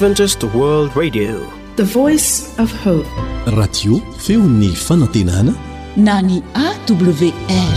Adventist World Radio, the voice of hope. Radio feony fanantenana na ny AWR.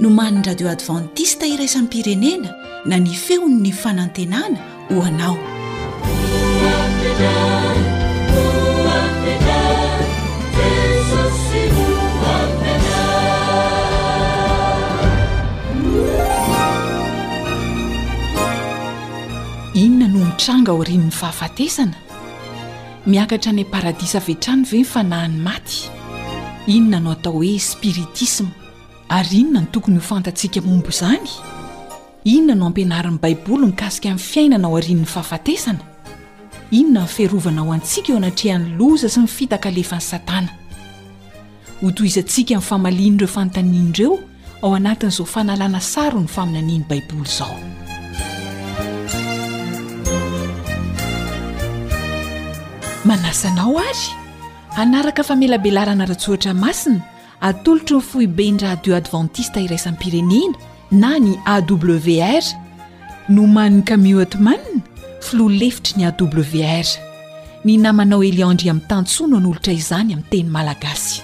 nomanin'ny radio advantista iraisam-pirenena na ny feon'ny fanantenana ho anao inona no mitranga ao rian'ny fahafatesana miakatra any paradisa avy trany ve ny fanahin'ny maty inona no atao hoe spiritisma Ary inona no tokony ho fantatsika momba izany? Inona no ampianarin'ny Baiboly mikasika ny fiainana aorian'ny fahafatesana? Inona ny fiarovana ho antsika eo anatrehan'ny loza sy ny fitaka alefan'i Satana? Hotohizantsika ny famalian'ireo fanontaniana ireo ao anatin'izao fanalana saro ny faminanian'ny Baiboly izao. Manasa anao àry hanaraka famelabelarana ara-tsoratra masina Atolotry ny foiben'ny radio advantista iraisam-pirenena na ny AWR, nomanin'i Camille Huttman, filoha lefitry ny AWR. Ny namanao Elia Andriamitansoa no hanolotra izany amin'ny teny malagasy.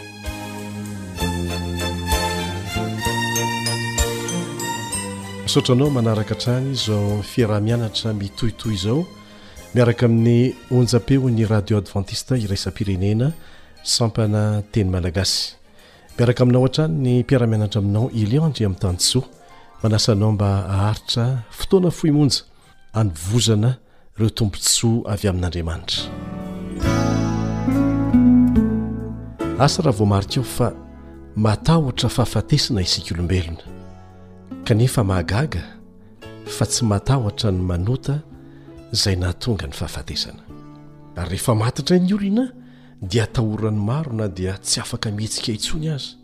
Misaotra anao manaraka hatrany izao fiaraha-mianatra mitohitohy izao miaraka amin'ny onjam-peon'ny radio advantista iraisam-pirenena Sampana teny malagasy. Miaraka aminao hatrany ny mpiara-mianatra aminao Elion Andriamitansoa. Manasa anao mba haharitra fotoana fohy monja hanovozana ireo tombontsoa avy amin'Andriamanitra. Asa raha voamarika eo fa matahotra fahafatesana isika olombelona kanefa mahagaga fa tsy matahotra ny manota izay nahatonga ny fahafatesana. Ary rehefa maty indray ny olona dia atahoran'ny maro na dia tsy afaka mihetsika intsony aza.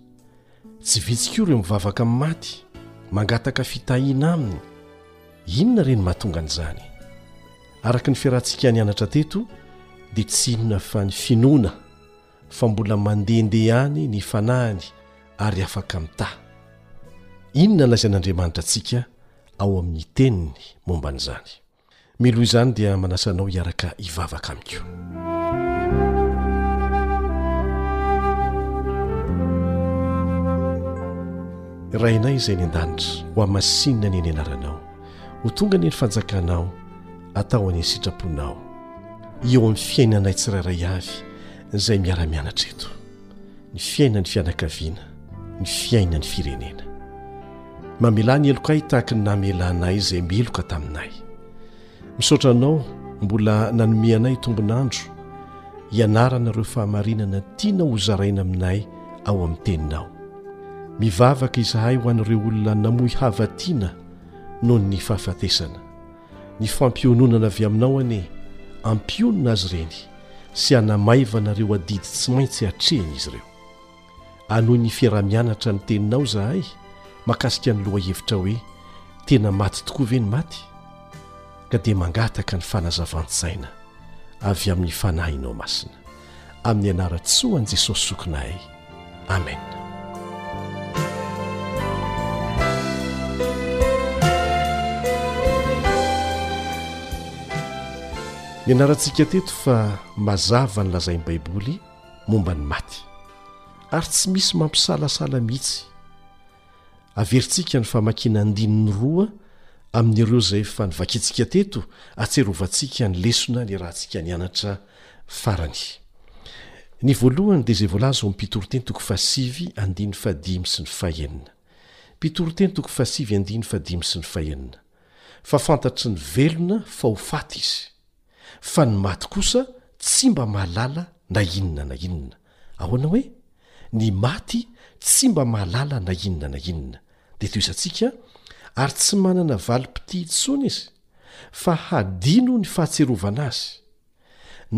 Tsy vitsy koa ireo mivavaka amin'ny maty, mangataka fitahiana aminy. Inona re no mahatonga an'izany? Araka ny fiarahantsika nianatra teto dia tsy inona fa ny finoana fa mbola mandehandeha ihany ny fanahiny ary afaka mitaha. Inona no lazain'Andriamanitra antsika ao amin'ny Teniny momba an'izany? Mialoha izany dia manasa anao hiaraka hivavaka amiko. rainay izay ny an-danitra ho amasinina ny ny anaranao ho tonga ny ny fanjakanao atao any sitraponao eo amin'ny fiainanay tsirairay avy izay miara-mianatra eto ny fiainan'ny fianakaviana, ny fiainan'ny firenena. Mamelà ny helokay tahaka ny namelanay izay meloka taminay. Misaotra Anao mbola nanome anay tombon'andro hianarana ireo fahamarinana tianao hozaraina aminay ao amin'ny Teninao. Mivavaka izahay ho an'ireo olona namoy hava tiana noho ny fahafatesana. Ny fampiononana avy aminao anie hampionona azy ireny sy hanamaivana ireo adidy tsy maintsy hatrehiny izy ireo. Hanohy ny fiaraha-mianatra ny teninao izahay mahakasika ny lohahevitra hoe Tena maty tokoa ve ny maty? ka dia mangataka ny fanazavan-tsaina avy amin'ny Fanahinao Masina. amin'ny anaran-tsoan'i Jesosy Zokinay. Amena. Nianarantsika teto fa mazava ny lazain'ny Baiboly momba ny maty, ary tsy misy mampisalasala mihitsy. Averintsika ny famakiana andininy roa amin'ireo izay efa novakintsika teto, ahatserovantsika ny lesona niarahantsika nianatra farany. Ny voalohany dia izay voalaza ao amin'ny Mpitoriteny toko fahasivy andininy fahadimy sy ny fahenina. Mpitoriteny toko fahasivy andininy fahadimy sy ny fahenina. Fa fantatry ny velona fa ho faty izy, fa ny maty kosa tsy mba mahalala na inona na inona. Ahoana hoe? Ny maty tsy mba mahalala na inona na inona, dia toizantsika, ary tsy manana valim-pitia intsony izy, fa hadino ny fahatsiarovana azy,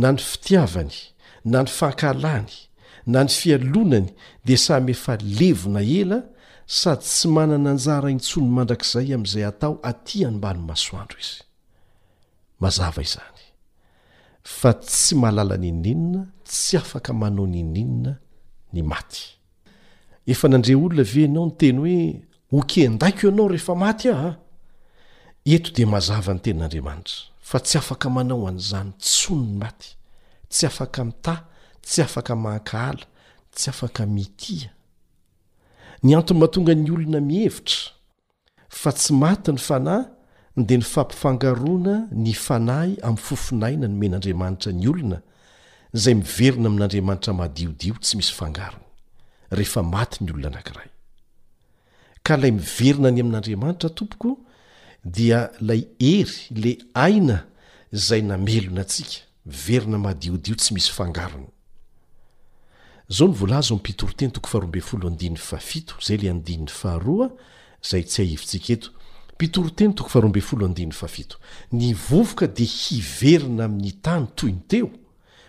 na ny fitiavany, na ny fankahalany, na ny fialonany, dia samy efa levona ela sady tsy manana anjara intsony mandrakizay amin'izay atao aty ambany masoandro izy. Mazava izany fa tsy mahalala n'inon'inona, tsy afaka manao n'inon'inona ny maty. Efa nandre olona ve ianao niteny hoe hoken-daiko ianao rehefa maty aho? Eto dia mazava ny Tenin'Andriamanitra fa tsy afaka manao an'izany intsony ny maty, tsy afaka mitaha, tsy afaka mankahala, tsy afaka mitia. Ny antony mahatonga ny olona mihevitra. Fa tsy maty ny fanahy, dia ny fampifangaroana ny fanahy amin'ny fofon'aina nomen'Andriamanitra ny olona, izay miverina amin'Andriamanitra madiodio tsy misy fangarony, rehefa maty ny olona anankiray. Ka ilay miverina any amin'Andriamanitra, tompoko, dia ilay hery, ilay aina izay namelona antsika. Miverina madiodio tsy misy fangarony. Zao no voalaza ao am Pitoriteny toko faharoa ambin'ny folo andininy fahafito, izay ilay andininy faharoa izay tsiahivitsika eto, Pitoriteny toko faharoa ambin'ny folo andininy fahafito, Ny vovoka dia hiverina amin' ny tany toy ny teo,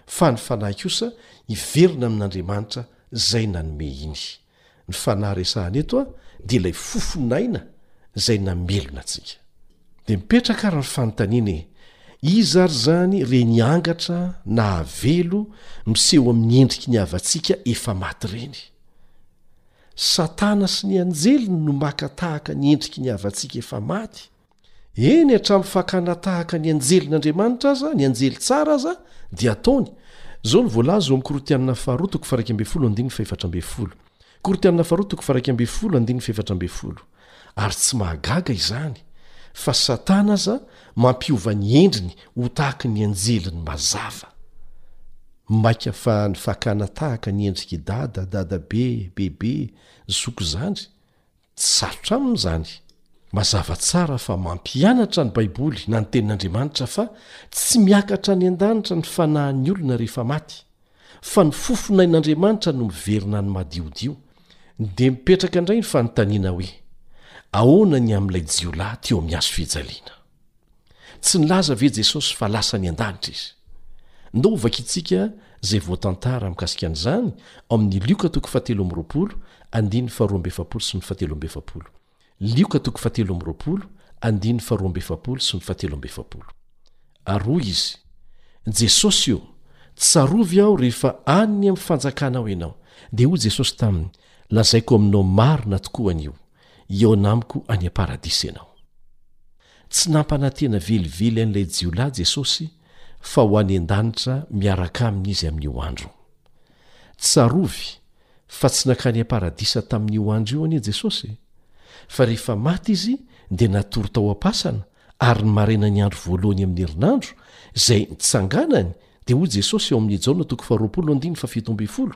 fa ny fanahy kosa hiverina amin' Andriamanitra izay nanome iny. Ny fanahy resahana eto a dia ilay fofon'aina izay namelona antsika. Dia mipetraka ary ny fanontaniana e, iza ary izany re ny angatra nahavelo miseho amin'ny endriky ny havantsika efa maty ireny? Satana sy ny anjeliny no maka tahaka ny endriky ny havantsika efa maty? Eny, hatramin'ny fakana tahaka ny anjelin'Andriamanitra aza, ny anjely tsara aza, dia ataony. Izao no voalaza ao amin'ny Korintianina faharoa toko faharaika ambin'ny folo andininy fahefatra ambin'ny folo. Korintianina faharoa toko faharaika ambin'ny folo andininy fahefatra ambin'ny folo. Ary tsy mahagaga izany, fa Satana aza mampiova ny endriny ho tahaky ny anjeliny mazava. Maika fa ny fakana tahaka ny endrik'i dada, dadabe, bebe, zoky zandry, Tsy sarotra aminy izany. Mazava tsara fa mampianatra ny Baiboly na ny Tenin'Andriamanitra fa tsy miakatra any an-danitra ny fanahin'ny olona rehefa maty, fa ny fofon'ain'Andriamanitra no miverina any madiodio. Dia mipetraka indray ny fanontaniana hoe, Ahoana ny amin'ilay jiolahy teo amin'ny hazo fijaliana? Tsy nilaza ve Jesosy fa lasa nian-danitra izy? Ndao hovakintsika izay voatantara mikasika an'izany ao amin'ny Lioka toko fahatelo amby roapolo andininy faharoa amby efapolo sy ny fahatelo amby efapolo. Lioka toko fahatelo amby roapolo andininy faharoa amby efapolo sy ny fahatelo amby efapolo. Ary hoy izy, Jesosy io, Tsarovy aho rehefa any amin'ny fanjakanao ianao. Dia hoy Jesosy taminy, Lazaiko aminao marina tokoa anio, Hihaona amiko any am-paradisa ianao. Tsy nampanantena velively an'ilay jiolahy Jesosy fa ho any an-danitra miaraka aminy izy amin'io andro. Tsarovy fa tsy nankany am-paradisa tamin'io andro io anie Jesosy e! Fa rehefa maty izy dia natory tao am-pasana ary ny marainan'ny andro voalohany amin'ny herinandro izay nitsanganany dia hoy Jesosy eo amin'ny Jaona toko faharoapolo andininy fahafito ambin'ny folo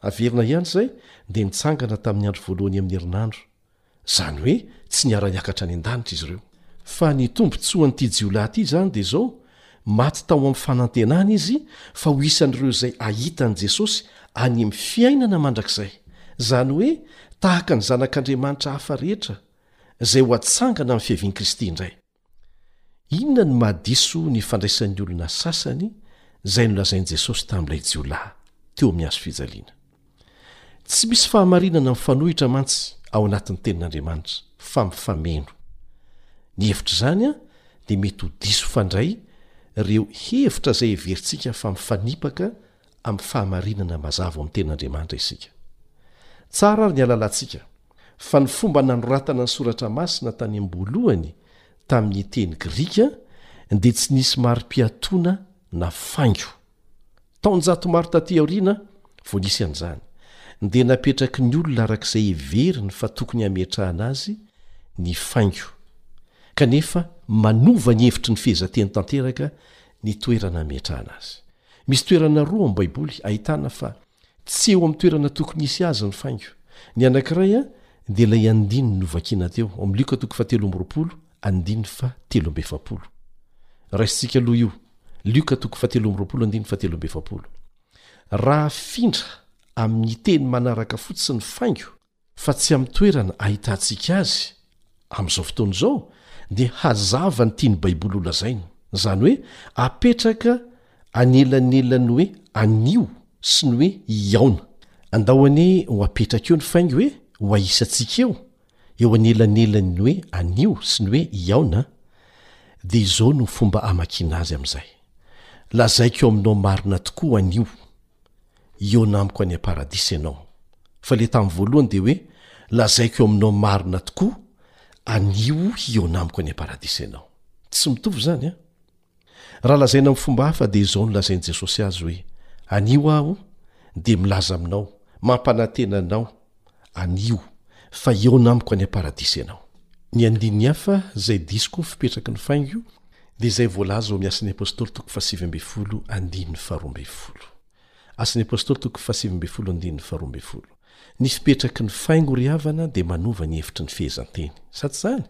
Averina ihany izay dia nitsangana tamin'ny andro voalohany amin'ny herinandro, izany hoe tsy niara-niakatra any an-danitra izy ireo. Fa ny tombontsoan'ity jiolahy ity izany dia izao, maty tao amin'ny fanantenana izy fa ho isan'ireo izay hahita an'i Jesosy any amin'ny fiainana mandrakizay, izany hoe tahaka ny zanak'Andriamanitra hafa rehetra, izay ho atsangana amin'ny fiavian'i Kristy indray. Inona no mahadiso ny fandraisan'ny olona sasany izay nolazain'i Jesosy tamin'ilay jiolahy teo amin'ny hazo fijaliana? Tsy misy fahamarinana mifanohitra mantsy ao anatin'ny Tenin'Andriamanitra fa mifameno. Ny hevitr'izany dia mety ho diso fandray ireo hevitra izay heverintsika fa mifanipaka amin'ny fahamarinana mazava ao amin'ny Tenin'Andriamanitra isika. Tsara ary ny halalantsika fa ny fomba nanoratana ny Soratra Masina tany am-boalohany tamin'ny teny grika dia tsy nisy mari-piatoana na faingo. Taonjato maro tatỳ aoriana vao nisy an'izany, dia napetraky ny olona araka izay heveriny fa tokony hametrahana azy ny faingo, kanefa manova ny hevitry ny fehezanteny tanteraka ny toerana hametrahana azy. Misy toerana roa ao amin'ny Baiboly ahitana fa tsy eo amin'ny toerana tokony hisy azy ny faingo. Ny anankiray dia ilay andininy novakina teo, ao amin'ny Lioka toko fahatelo amby roapolo, andininy fahatelo amby efapolo. Raisintsika aloha io, Lioka toko fahatelo amby roapolo, andininy fahatelo amby efapolo. Raha afindra amin'ny teny manaraka fotsiny ny faingo, fa tsy amin'ny toerana ahitantsika azy amin'izao fotoana izao, dia hazava ny tian'ny Baiboly holazaina, izany hoe apetraka anelanelan'ny hoe anio sy ny hoe hihaona. Andao anie ho apetraka eo ny faingo hoe ho ahisantsika eo, eo anelanelan'ny hoe anio sy ny hoe hihaona, dia izao no fomba hamakiana azy amin'izay, Lazaiko aminao marina tokoa anio, hihaona amiko any am-paradisa ianao. Fa ilay tamin'ny voalohany dia hoe, Lazaiko eo aminao marina tokoa, anio hihaona amiko any am-paradisa ianao. Tsy mitovy izany an? Raha lazaina amin'ny fomba hafa dia izao no lazain'i Jesosy azy hoe, Anio aho dia milaza aminao, mampanantena anao, Anio, fa hihaona amiko any am-paradisa ianao. Ny andininy hafa izay diso koa ny fipetraky ny faingo dia izay voalaza ao amin'ny Asan'ny Apostoly toko fahasivy ambin'ny folo andininy faharoa ambin'ny folo. Asan'ny Apostoly toko fahasivy ambin'ny folo andininy faharoa ambin'ny folo. Ny fipetraky ny faingo ry havana dia manova ny hevitry ny fehezanteny. Sa tsy izany?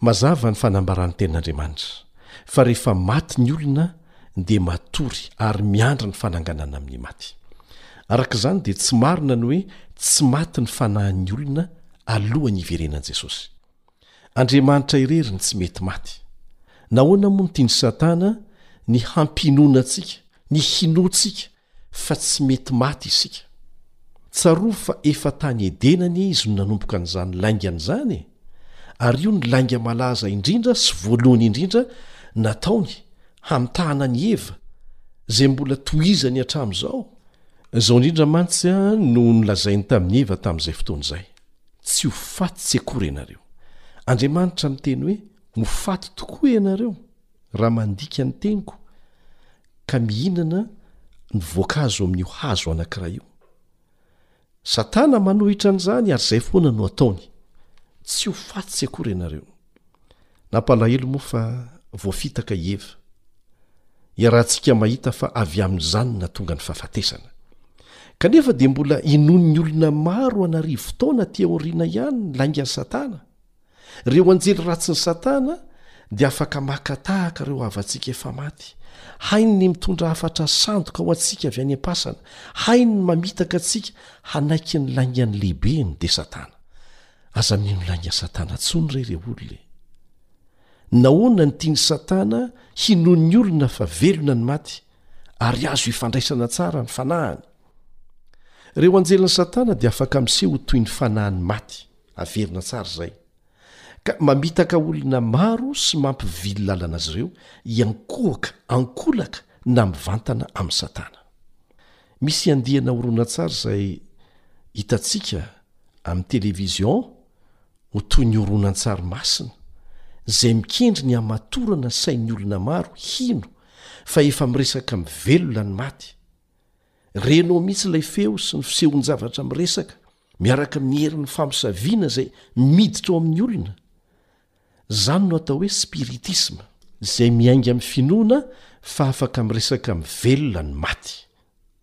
Mazava ny fanambaran'ny Tenin'Andriamanitra, fa rehefa maty ny olona, dia matory ary miandry ny fananganana amin'ny maty. Araka izany, dia tsy marina ny hoe tsy maty ny fanahin'ny olona alohan'ny hiverenan'i Jesosy. Andriamanitra irery no tsy mety maty. Nahoana moa no tian'i Satana ny hampinoana antsika, ny hinoantsika, fa tsy mety maty isika. Tsarovy fa efa tany Edena anie izy no nanomboka an'izany laingany izany e! Ary io no lainga malaza indrindra sy voalohany indrindra nataony hamitahana an'i Eva, izay mbola tohizany hatramin'izao. Izao indrindra mantsy no nolazainy tamin'i Eva tamin'izay fotoana izay, Tsy ho faty tsy akory ianareo. Andriamanitra miteny hoe ho faty tokoa ianareo raha mandika ny teniko. ka mihinana ny voankazo amin'io hazo anankiray io. Satana manohitra an'izany ary izay foana no ataony. Tsy ho faty akory ianareo. Nampalahelo moa fa voafitaka i Eva. Iarahantsika mahita fa avy amin'izany no nahatonga ny fahafatesana. Kanefa dia mbola inoan'ny olona maro an'arivo taona aty aoriana ihany ny laingan'i Satana. Ireo anjely ratsin'i Satana dia afaka maka tahaka ireo havantsika efa maty. Hainy ny mitondra hafatra sandoka ho antsika avy any am-pasana. Hainy ny mamitaka antsika hanaiky ny laingany lehibe, ny dia Satana. Aza mino lainga Satana intsony re ireo olona e! Nahoana no tian'i Satana hinoan'ny olona fa velona ny maty ary azo ifandraisana tsara ny fanahiny? Ireo anjelin'i Satana dia afaka miseho ho toy ny fanahin'ny maty. Averina tsara izay. Ka mamitaka olona maro sy mampivily lalana azy ireo hiankohoka ankolaka na mivantana amin'i Satana. Misy andiana horonantsary izay hitantsika amin'ny television ho toy ny horonantsary masina, izay mikendry ny hamatorana sain'ny olona maro hino fa efa miresaka amin'ny velona ny maty. Renao mihitsy ilay feo sy ny fisehon-javatra miresaka Miaraka amin'ny herin'ny famosaviana izay miditra ao amin'ny olona. Izany no atao hoe spiritisma. Izay miainga amin'ny finoana fa afaka miresaka amin'ny velona ny maty.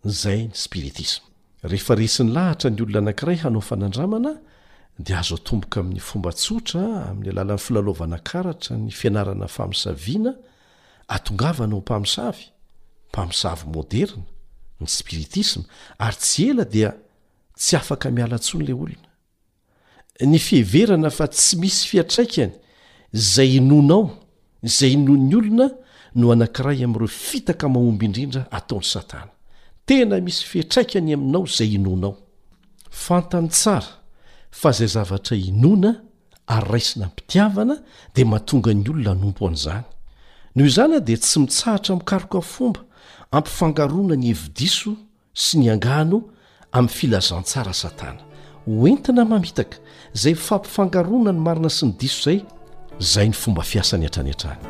Izay ny spiritisma. Rehefa resiny lahatra ny olona anankiray hanao fanandramana dia azo atomboka amin'ny fomba tsotra amin'ny alalan'ny filalaovana karatra ny fianarana famosaviana atongavana ho mpamosavy, mpamosavy moderina, ny spiritisma ary tsy ela dia Tsy afaka miala intsony ilay olona. Ny fiheverana fa tsy misy fiantraikany izay inoanao, izay inoan'ny olona no anankiray amin'ireo fitaka mahomby indrindra ataon'i Satana. Tena misy fiantraikany aminao izay inoanao. Fantany tsara fa izay zavatra inoana ary raisina am-pitiavana dia mahatonga ny olona hanompo an'izany. Noho izany dia tsy mitsahatra mikaroka fomba hampifangaroana ny hevi-diso sy ny angano amin'ny filazantsara satana ho entina mamitaka izay fampifangaroana ny marina sy ny diso izay izay ny fomba fiasany hatrany hatrany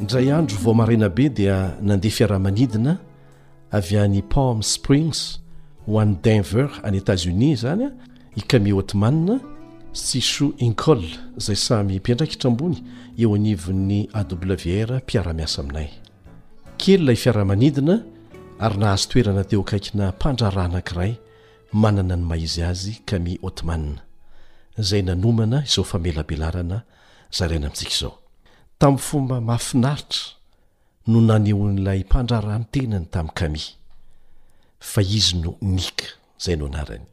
indray andro vao maraina be dia nandeha fiaramanidina avy any Palm Springs ho any Denver any Etazonia izany i Kami Othman sy Shu Inkol izay samy mpiandraikitra ambony eo anivon'ny AWR mpiara-miasa aminay. Kely ilay fiaramanidina ary nahazo toerana teo akaikina mpandraharaha anankiray manana ny maha izy azy Kami Othman izay nanomana izao famelabelarana zaraina amintsika izao tamin'ny fomba mahafinaritra no nanehoan'ilay mpandraharaha ny tenany tamin'i Camille, fa izy no Nick, izay no anarany.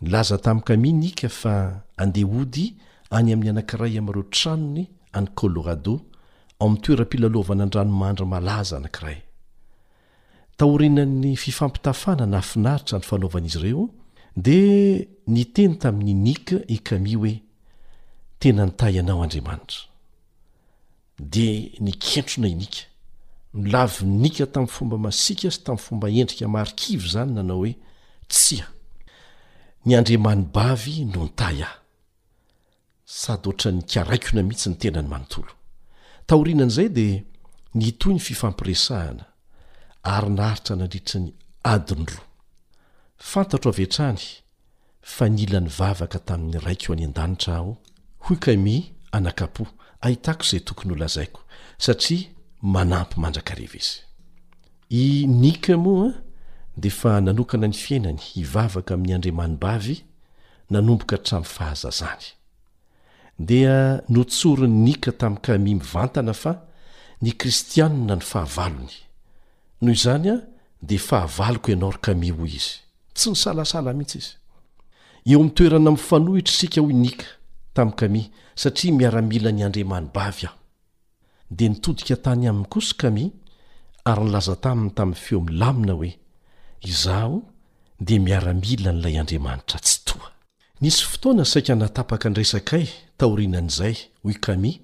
Nilaza tamin'i Camille Nick fa handeha hody any amin'ny anankiray amin'ireo tranony any Colorado, ao amin'ny toeram-pilalaovana an-dranomandry malaza anankiray. Taorian'ny fifampitafàna nahafinaritra nifanaovan'izy ireo, dia niteny tamin'i Nick i Camille hoe, Tena nitahy anao Andriamanitra. dia nikentrona i Nika. Nolavin'i Nika tamin'ny fomba masiaka sy tamin'ny fomba endrika marikivy izany nanao hoe, Tsia. Ny andriamanibavy no nitahy ahy. Sady hoatran'ny nikaraikona mihitsy ny tenany manontolo. Taorian'izay dia nitohy ny fifampiresahana, ary naharitra nandritra ny adiny roa. Fantatro avy hatrany fa nila nivavaka tamin'ny Raiko any An-danitra aho, hoy Kami, anak'Apo, ahitako izay tokony holazaiko, satria manampy mandrakariva izy. I Nike moa dia efa nanokana ny fiainany hivavaka amin'ny andriamanibavy nanomboka hatramin'ny fahazazany. Dia notsorin'i Nika tamin'i Kami mivantana fa ny Kristianina no fahavalony. Noho izany aho dia fahavaloko ianao ry Kami hoy izy. Tsy nisalasala mihitsy izy. Eo amin'ny toerana mifanohitra isika hoy Nika tamin'i Kami satria miaramilan'i Andriamanibavy aho. Dia nitodika tany aminy kosa Kami ary nilaza taminy tamin'ny feo milamina hoe, Izaho dia miaramila an'ilay Andriamanitra Tsitoha. Nisy fotoana saika nahatapaka ny resakay taorianan'izay, hoy Kami,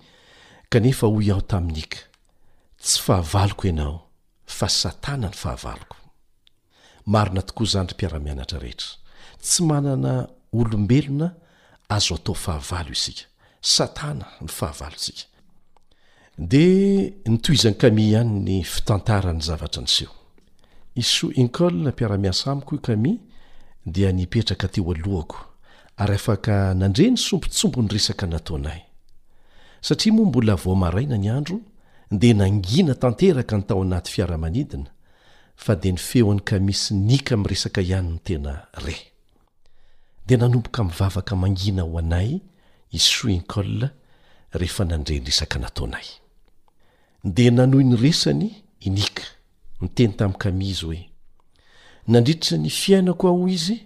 kanefa hoy aho tamin'Ika, Tsy fahavaloko ianao, fa Satana no fahavaloko. Marina tokoa izany ry mpiara-mianatra rehetra. Tsy manana olombelona azo atao fahavalo isika. Satana ny fahavalontsika. Dia nitohizan'i Camille ihany ny fitantaran'ny zavatra niseho. I Sue Hinkle, mpiara-miasa amiko i Camille, dia nipetraka teo alohako, ary afaka nandre ny sombintsombin'ny resaka nataonay. Satria moa mbola vao maraina ny andro, dia nangina tanteraka ny tao anaty fiaramanidina, fa dia ny feon'i Camille sy Nick miresaka ihany no tena re. dia nanomboka mivavaka mangina ho anay i Swinkel rehefa nandre ny resaka nataonay. Dia nanohy ny resany i Nick, niteny tamin'i Kami izy hoe, Nandritra ny fiainako aho, izy,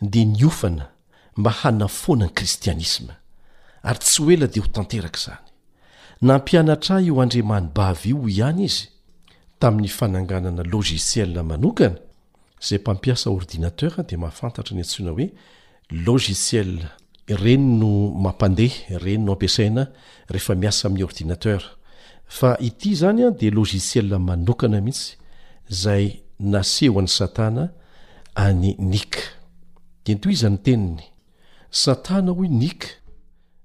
dia niofana mba hanafoana ny Kristianisma, ary tsy ho ela dia ho tanteraka izany. Nampianatra ahy io andriamanibavy io ihany izy, tamin'ny fananganana logiciel manokana, Izay mpampiasa ordinateur dia mahafantatra ny antsoina hoe logiciel. Ireny no mampandeha, ireny no ampiasaina rehefa miasa amin'ny ordinateur. Fa ity izany dia logiciel manokana mihitsy izay nasehon'i Satana an'i Nick. Dia notohizany ny teniny, Satana hoy Nick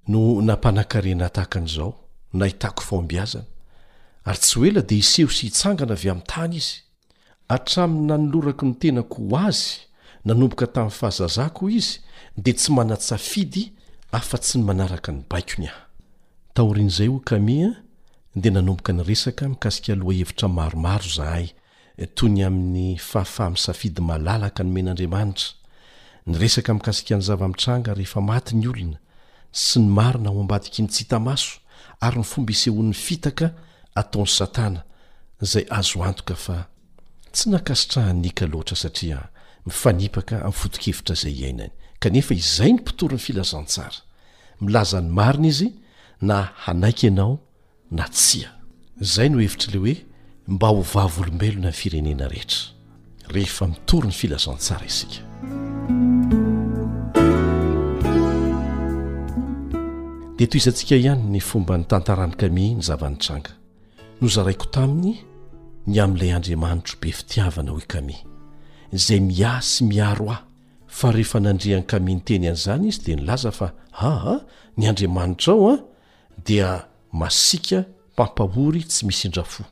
no nampanankarena tahaka an'izao, nahitako fahombiazana. Ary tsy ho ela dia hiseho sy hitsangana avy amin'ny tany izy. Hatramin'ny nanolorako ny tenako ho Azy nanomboka tamin'ny fahazazako hoy izy dia tsy manan-tsafidy afa-tsy ny manaraka ny baikony aho. Taorian'izay hoy Kami a, dia nanomboka niresaka mikasika lohahevitra maromaro izahay, toy ny amin'ny fahafaha-misafidy malalaka nomen'Andriamanitra, niresaka mikasika ny zava-mitranga rehefa maty ny olona, sy ny marina ao ambadiky ny tsy hita maso ary ny fomba isehoan'ny fitaka ataon'i Satana, izay azo antoka fa tsy nankasitrahan'i Ika loatra satria mifanipaka amin'ny foto-kevitra izay iainany. Kanefa izay ny mpitory ny filazantsara. Milaza ny marina izy na hanaiky ianao na tsia. Izay no hevitr'ilay hoe mba ho vavolombelona ny firenena rehetra, rehefa mitory ny filazantsara isika. Dia tohizantsika ihany ny fomba nitantaran'i Camille ny zava-nitranga. Nozaraiko taminy ny amin'ilay Andriamanitro be fitiavana, hoy Kami, izay miahy sy miaro ahy, fa rehefa nandre an'i Kami niteny an'izany izy dia nilaza fa, Aa, ny Andriamanitrao an, dia masiaka, mpampahory, tsy misy indrafo.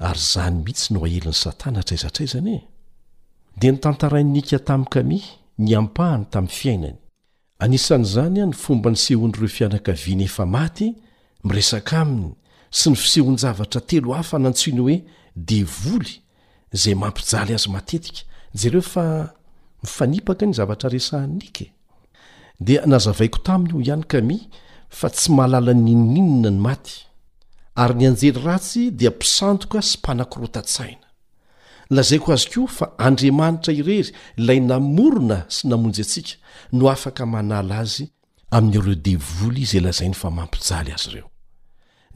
Ary izany mihitsy no aelin'i Satana hatraiza hatraizany e! Dia notantarain'i Nika tamin'i Kami ny ampahany tamin'ny fiainany. Anisan'izany ny fomba nisehoan'ireo fianakaviana efa maty miresaka aminy sy ny fisehoan-javatra telo hafa nantsoiny hoe devoly izay mampijaly azy matetika. Jereo fa mifanipaka ny zavatra resahan'i Nick e! Dia nazavaiko taminy hoy ihany Camille fa tsy mahalala n'inon'inona ny maty, ary ny anjely ratsy dia mpisandoka sy mpanakorotan-tsaina. Lazaiko azy koa fa Andriamanitra irery, ilay namorona sy namonjy antsika, no afaka manala azy amin'ireo devoly izay lazainy fa mampijaly azy ireo.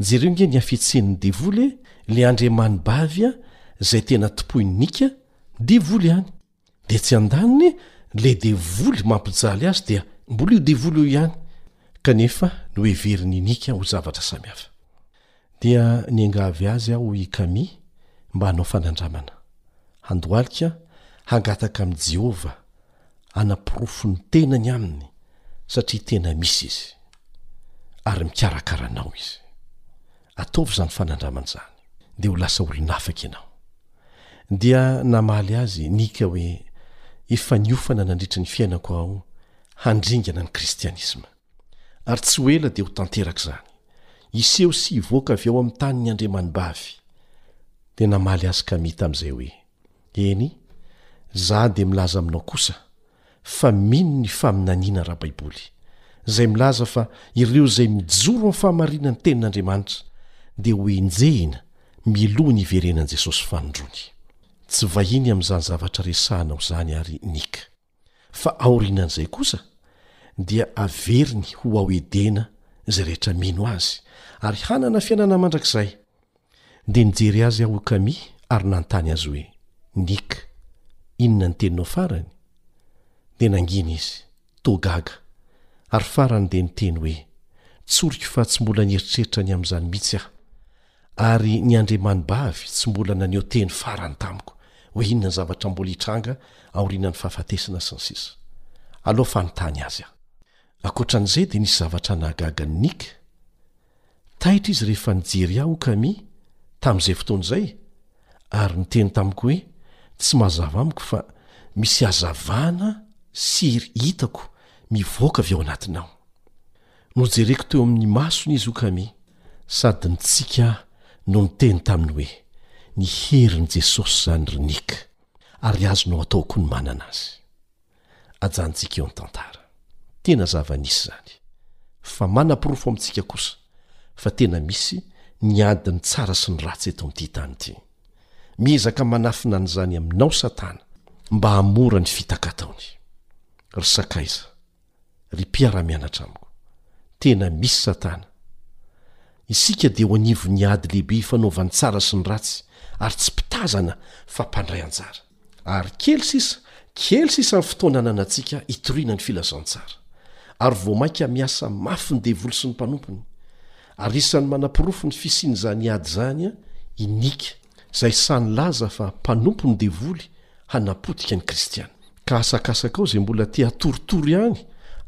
Jereo ange ny hafetsen'ny devoly e, le andriamanibavy a, zay tena tompoin'ika, devoly ihany. De etsy andaniny le devoly mampijaly azy dia mbola io devoly eo ihany kanefa noheverin' i Nika ho zavatra samihafa. Dia niangavy azy aho i Kami mba hanao fanandramana, handohalika, hangataka amin'i Jehovah hanaporofo ny tenany aminy satria tena misy izy, ary mikarakara anao izy. Ataovy izany fanandramana izany, dia ho lasa olon'afaka ianao. Dia namaly azy Nika hoe, Efa niofana nandritra ny fiainako aho handringana ny kristianisma. Ary tsy ho ela dia ho tanteraka izany. Hiseho sy hivoaka avy ao amin'ny tany ny andriamanibavy. Dia namaly azy Kami tamin'izay hoe, Eny, izaho dia milaza aminao kosa fa mino ny faminaniana ara-baiboly, izay milaza fa ireo izay mijoro amin'ny fahamarinan'ny Tenin'Andriamanitra dia hoenjehina mialoha ny hiverenan'i Jesosy fanindroany. Tsy vahiny amin'izany zavatra resahanao izany àry Nick, fa aorianan'izay kosa, dia haveriny ho ao Edena izay rehetra mino azy, ary hanana fiainana mandrakizay. Dia nijery azy aho kami ary nanontany azy hoe, Nick, inona ny teninao farany? Dia nangina izy, toa gaga, ary farany dia niteny hoe, Tsoriko fa tsy mbola nieritreritra ny amin'izany mihitsy aho. Ary ny andriamanibavy tsy mbola naneho teny farany tamiko hoe inona ny zavatra mbola hitranga aorianan'ny fahafatesana sy ny sisa Aloha fanontany azy aho. Ankoatra an'izay dia nisy zavatra nahagaga an'i Nick. Taitra izy rehefa nijery ahy, hoy Kami, tamin'izay fotoana izay, ary niteny tamiko hoe, Tsy mazava amiko fa misy hazavana sy hery hitako mivoaka avy ao anatinao. Nojereko teo amin'ny masony izy, hoy Kami, sady nitsiky ahy no niteny taminy hoe, Ny herin'i Jesosy izany, ry Nick, ary azonao atao koa ny manana azy. ajanontsika eo ny tantara. Tena zava-nisy izany. Fa manaporofo amintsika kosa fa tena misy ny adin'ny tsara sy ny ratsy eto amin'ity tany ity. Miezaka manafina an'izany aminao Satana mba hahamora ny fitaka ataony. Ry sakaiza, ry mpiara-mianatra amiko, tena misy Satana. Isika dia eo anivon'ny ady lehibe ifanaovan'ny tsara sy ny ratsy ary tsy mpitazana fa mpandray anjara. Ary kely sisa, kely sisa ny fotoana ananantsika hitoriana ny filazantsara. Ary vao mainka miasa mafy ny devoly sy ny mpanompony. Ary isan'ny manaporofo ny fisian'izany ady izany i Nick, izay sahy nilaza fa mpanompo ny devoly hanapotika ny kristiana. Ka asakasakao izay mbola te hatoritory ihany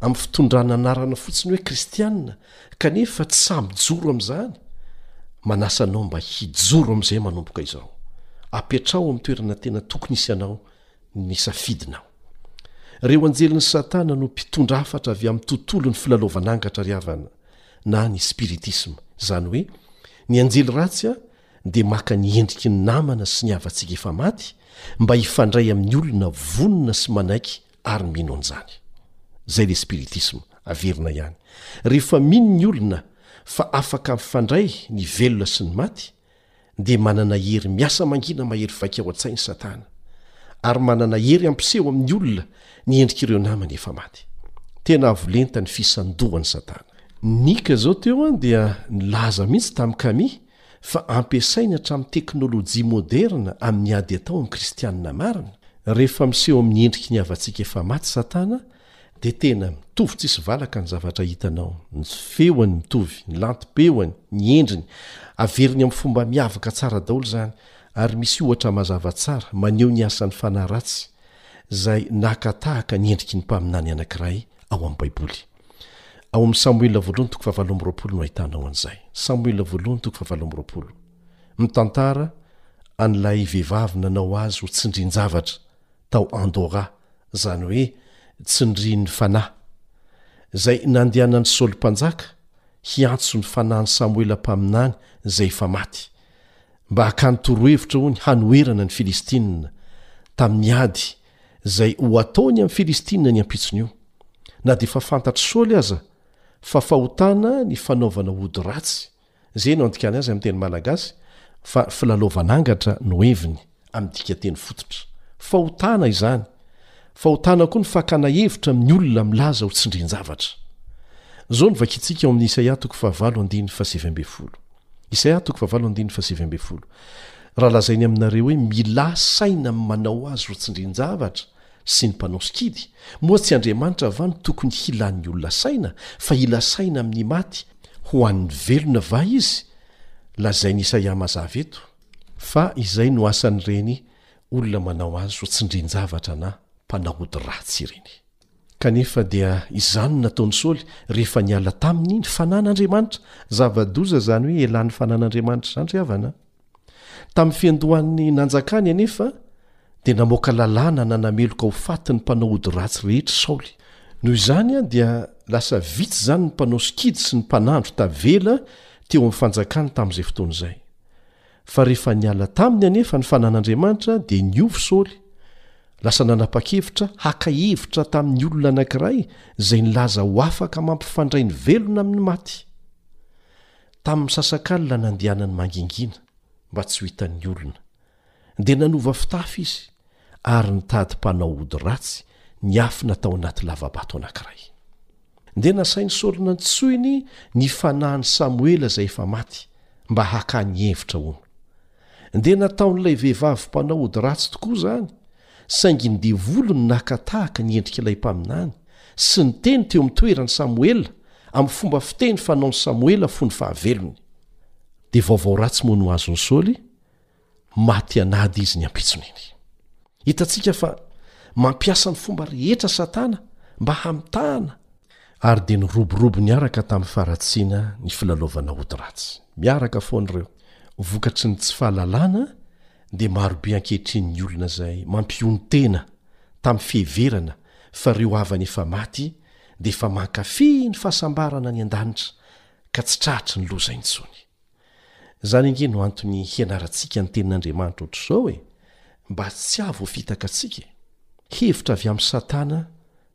amin'ny fitondrana anarana fotsiny hoe kristiana Kanefa tsy sahy mijoro amin'izany, manasa anao mba hijoro amin'izay manomboka izao. Apetraho amin'ny toerana tena tokony hisy anao ny safidinao. Ireo anjelin'i Satana no mpitondra hafatra avy amin'ny tontolon'ny filalaovan'angatra ry havana, na ny spiritisma. Izany hoe, ny anjely ratsy dia maka ny endriky ny namana sy ny havantsika efa maty mba hifandray amin'ny olona vonona sy manaiky ary mino an'izany. Izay ilay spiritisma, averina ihany. Rehefa mino ny olona fa afaka mifandray ny velona sy ny maty, dia manana hery miasa mangina mahery vaika ao an-tsainy Satana, ary manana hery hampiseho amin'ny olona ny endrik'ireo namany efa maty. Tena avo lenta ny fisandohan'i Satana. Nick izao teo dia nilaza mihitsy tamin'i Camille fa ampiasainy hatramin'ny teknolojia moderina amin'ny ady atao amin'ny kristianina marina, rehefa miseho amin'ny endriky ny havantsika efa maty Satana, dia tena mitovy tsisy valaka ny zavatra hitanao, ny feony mitovy, ny lantom-peony, ny endriny, averiny amin'ny fomba miavaka tsara daholo izany, ary misy ohatra mazava tsara maneho ny asan'ny fanahy ratsy izay naka tahaka ny endriky ny mpaminany anankiray ao amin'ny Baiboly. Ao amin'ny Samoela voalohany toko fahavalo amby roapolo no ahitanao an'izay. Samoela voalohany toko fahavalo amby roapolo. Mitantara an'ilay vehivavy nanao azy ho tsindrin-javatra tao Andora, izany hoe tsindrin'ny fanahy, izay nandehanan'i Saoly Mpanjaka hiantso ny fanahin'i Samoela mpaminany izay efa maty, mba hakàny torohevitra, hono, hanoherana ny Filistinina tamin'ny ady izay ho ataony amin'ny Filistina ny ampitson'io, na dia efa fantatr'i Saoly aza fa fahotana ny fanaovana ody ratsy, izay no andikany azy amin'ny teny malagasy fa filalaovan'angatra no heviny amin'ny dikanteny fototra. Fahotana izany, fahotana koa ny fakana hevitra amin'ny olona milaza ho tsindrin-javatra. Izao no vakintsika ao amin'ny Isaia toko fahavalo andininy fahasivy ambin'ny folo. Isaia toko fahavalo andininy fahasivy ambin'ny folo. Raha lazainy aminareo hoe milà saina amin'ny manao azy ho tsindrin-javatra sy ny mpanao sikidy, moa tsy Andriamanitra va no tokony hilàn'ny olona saina, fa hila saina amin'ny maty ho an'ny velona va izy? Lazain'i Isaia mazava eto. Fa izay no asan'ireny olona manao azy ho tsindrin-javatra na mpanao ody ratsy ireny. Kanefa dia izany no nataon'i Saoly rehefa niala taminy ny fanan'Andriamanitra. Zava-doza izany hoe elan'ny fanan'Andriamanitra izany ry havana a! Tamin'ny fiandohan'ny nanjakany anefa, dia namoaka lalàna nanameloka ho faty ny mpanao ody ratsy rehetra i Saoly. Noho izany, dia lasa vitsy izany ny mpanao sikidy sy ny mpanandro tavela teo amin'ny fanjakany tamin'izay fotoana izay. Fa rehefa niala taminy anefa ny fanan'Andriamanitra, dia niova Saoly. Lasa nanapa-kevitra haka hevitra tamin'ny olona anankiray izay nilaza ho afaka mampifandray ny velona amin'ny maty. Tamin'ny misasakalina nandehanany mangingina mba tsy ho hitan'ny olona, dia nanova fitafy izy ary nitady mpanao ody ratsy niafina tao anaty lava-bato anankiray. Dia nasain'i Saoly nantsoiny ny fanahin'i Samoela izay efa maty, mba haka ny hevitra, hono. Dia nataon'ilay vehivavy mpanao ody ratsy tokoa izany, saingy ny devoliny naka tahaka ny endrik'ilay mpaminany, sy niteny teo amin'ny toeran'i Samoela, amin'ny fomba fiteny fanaon'i Samoela fony fahavelony. Dia vaovao ratsy moa no azon'i Saoly, maty an'ady izy ny ampitson'iny. Hitantsika fa mampiasa ny fomba rehetra Satana mba hamitahana. Ary dia niroborobo niaraka tamin'ny faharatsiana ny filalaovana ody ratsy. Miaraka foana ireo. Vokatry ny tsy fahalalana, dia marobe ankehitriny ny olona izay mampionon-tena tamin'ny fiheverana fa ireo havany efa maty dia efa mankafy ny fahasambarana any an-danitra ka tsy tratry ny loza intsony. Izany ange no antony hianarantsika ny Tenin'Andriamanitra hoatr'izao e! Mba tsy hahavoafitaka antsika e! Hevitra avy amin'i Satana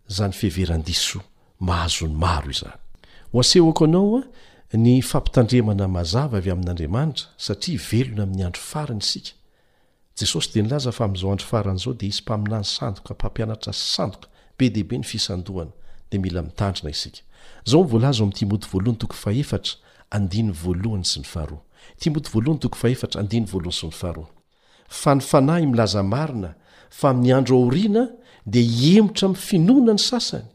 izany fiheveran-diso mahazo ny maro izany. Ho asehoko anao ny fampitandremana mazava avy amin'Andriamanitra satria velona amin'ny andro farany isika. Jesosy dia nilaza fa amin'izao andro farany izao dia hisy mpaminany sandoka, mpampianatra sandoka, be dia be ny fisandohana, dia mila mitandrina isika. Izao no voalaza ao amin'ny Timoty voalohany toko fahefatra andininy voalohany sy ny faharoa. Timoty voalohany toko fahefatra andininy voalohany sy ny faharoa. Fa ny Fanahy milaza marina fa amin'ny andro aoriana dia hihemotra amin'ny finoana ny sasany,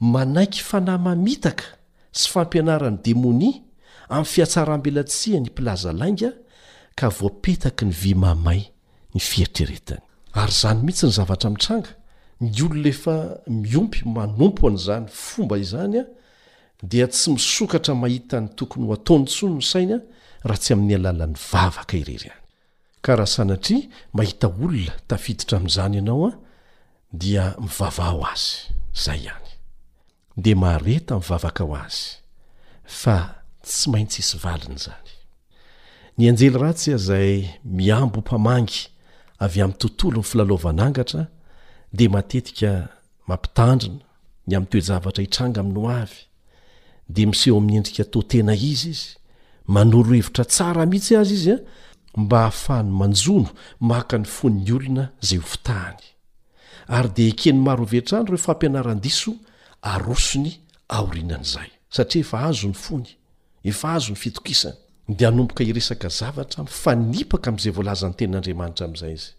manaiky fanahy mamitaka, sy fampianaran'ny demonia amin'ny fihatsarambelatsihan'ny mpilaza lainga ka voapetaky ny vy mamay ny fieritreretany. Ary izany mihitsy ny zavatra mitranga, ny olona efa miompy manompo an'izany fomba izany dia tsy misokatra mahita ny tokony ho ataony intsony ny sainy raha tsy amin'ny alalan'ny vavaka irery ihany. Ka raha sanatria mahita olona tafiditra amin'izany ianao dia mivavaha ho azy. Izay ihany. dia mareta mivavaka ho azy, fa tsy maintsy hisy valiny izany. Ny anjely ratsy izay mihambo mpamangy avy amin'ny tontolon'ny filalaovan'angatra dia matetika mampitandrina ny amin'ny toe-javatra hitranga amin'ny ho avy, dia miseho amin'ny endrika toa tena izy izy, manoro hevitra tsara mihitsy aza izy mba hahafahany manjono maka ny fon'ny olona izay hofitahany. ary dia eken'ny maro avy hatrany ireo fampianaran-diso arosony aorianan'izay. Satria efa azo ny fony, efa azo ny fitokisany, dia hanomboka hiresaka zavatra mifanipaka amin'izay voalazan'ny Tenin'Andriamanitra amin'izay izy.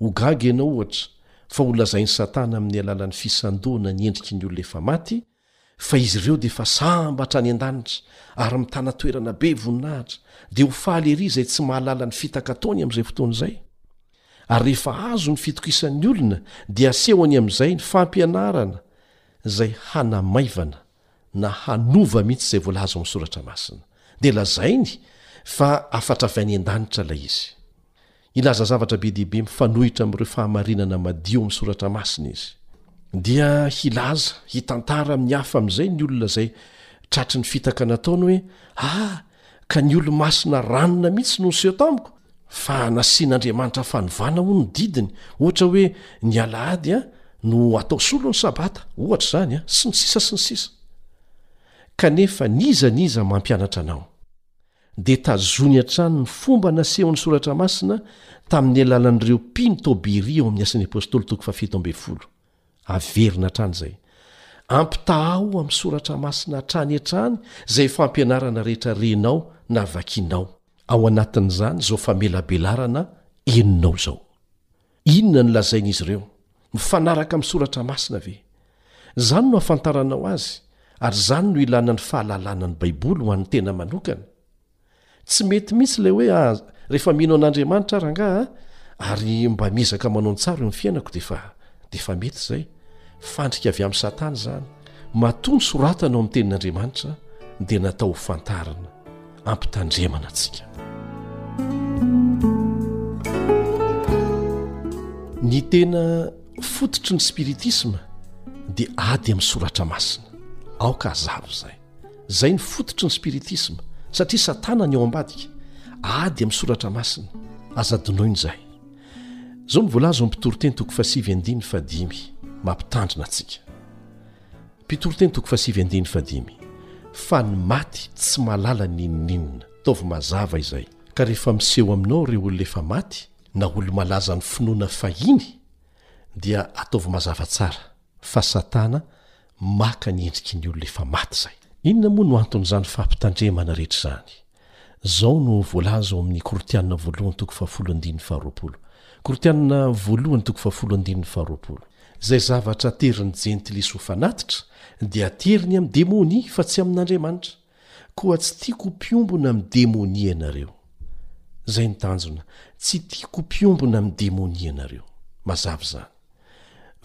Ho gaga ianao, ohatra, fa holazain'i Satana amin'ny alalan'ny fisandohana ny endriky ny olona efa maty Fa izy ireo dia efa sambatra any an-danitra ary mitana toerana be voninahitra, dia ho faly ery izay tsy mahalala ny fitaka ataony amin'izay fotoana izay. Ary rehefa azo ny fitokisan'ny olona, dia asehony amin'izay ny fampianarana izay hanamaivana na hanova mihitsy izay voalaza ao amin'ny Soratra Masina. Dia lazainy fa hafatra avy any an-danitra ilay izy. hilaza zavatra be dia be mifanohitra amin'ireo fahamarinana madio amin'ny Soratra Masina izy, dia hilaza, hitantara amin'ny hafa amin'izay ny olona izay tratry ny fitaka nataony hoe, Ah, ka ny Olomasina ranona mihitsy no niseho tamiko! Fa nasian'Andriamanitra fanovana, hono, ny didiny, ohatra hoe ny Alahady no atao solo ny Sabata, ohatra izany, sy ny sisa sy ny sisa. Kanefa n'iza n'iza mampianatra anao. dia tazony hatrany ny fomba nasehon'ny Soratra Masina tamin'ny alalan'ireo mpino tao Beria ao amin'ny Asan'ny Apostoly toko fahafito ambin'ny folo. Averina hatrany izay. Ampitahao amin'ny Soratra Masina hatrany hatrany izay fampianarana rehetra renao na vakinao. Ao anatin'izany izao famelabelarana henonao izao. Inona no lazain'izy ireo? Mifanaraka amin'ny Soratra Masina ve? Izany no ahafantaranao azy, ary izany no ilana ny fahalalana ny Baiboly ho an'ny tena manokana. Tsy mety mihitsy ilay hoe, Ah, rehefa mino an'Andriamanitra aho rangahy an, ary mba miezaka manao ny tsara eo amin'ny fiainako, dia efa, dia efa mety izay. Fandrika avy amin'i Satana izany. Matoa ny soratana ao amin'ny Tenin'Andriamanitra dia natao hofantarina. ampitandremana antsika. Ny tena fototry ny spiritisma dia ady amin'ny soratra masina. Aoka hazava izay. Izay ny fototry ny spiritisma satria satana ny ao ambadika. Ady amin'ny soratra masina. Aza adinoina izay. Izao ny voalaza ao amin'ny mpitoriteny toko fahasivy andiny fadimy mampitandrina antsika. Mpitoriteny toko fahasivy andininy fahadimy, Fa ny maty tsy mahalala n'inon'inona. Ataovy mazava izay. Ka rehefa miseho aminao ireo olona efa maty, na olo-malaza ny finoana fahiny, dia ataovy mazava tsara, fa Satana maka ny endriky ny olona efa maty izay. Inona moa no anton'izany fampitandremana rehetra izany? Izao no voalaza ao amin'ny Korintianina voalohany toko fahafolo andininy faharoapolo, Korintianina voalohany toko fahafolo andininy faharoapolo, Izay zavatra aterin'ny Jentilisa ho fanatitra dia ateriny amin'ny demonia fa tsy amin'Andriamanitra, koa tsy tiako ho mpiombona amin'ny demonia ianareo. Izay no tanjona, tsy tiako ho mpiombona amin'ny demonia ianareo. Mazava izany.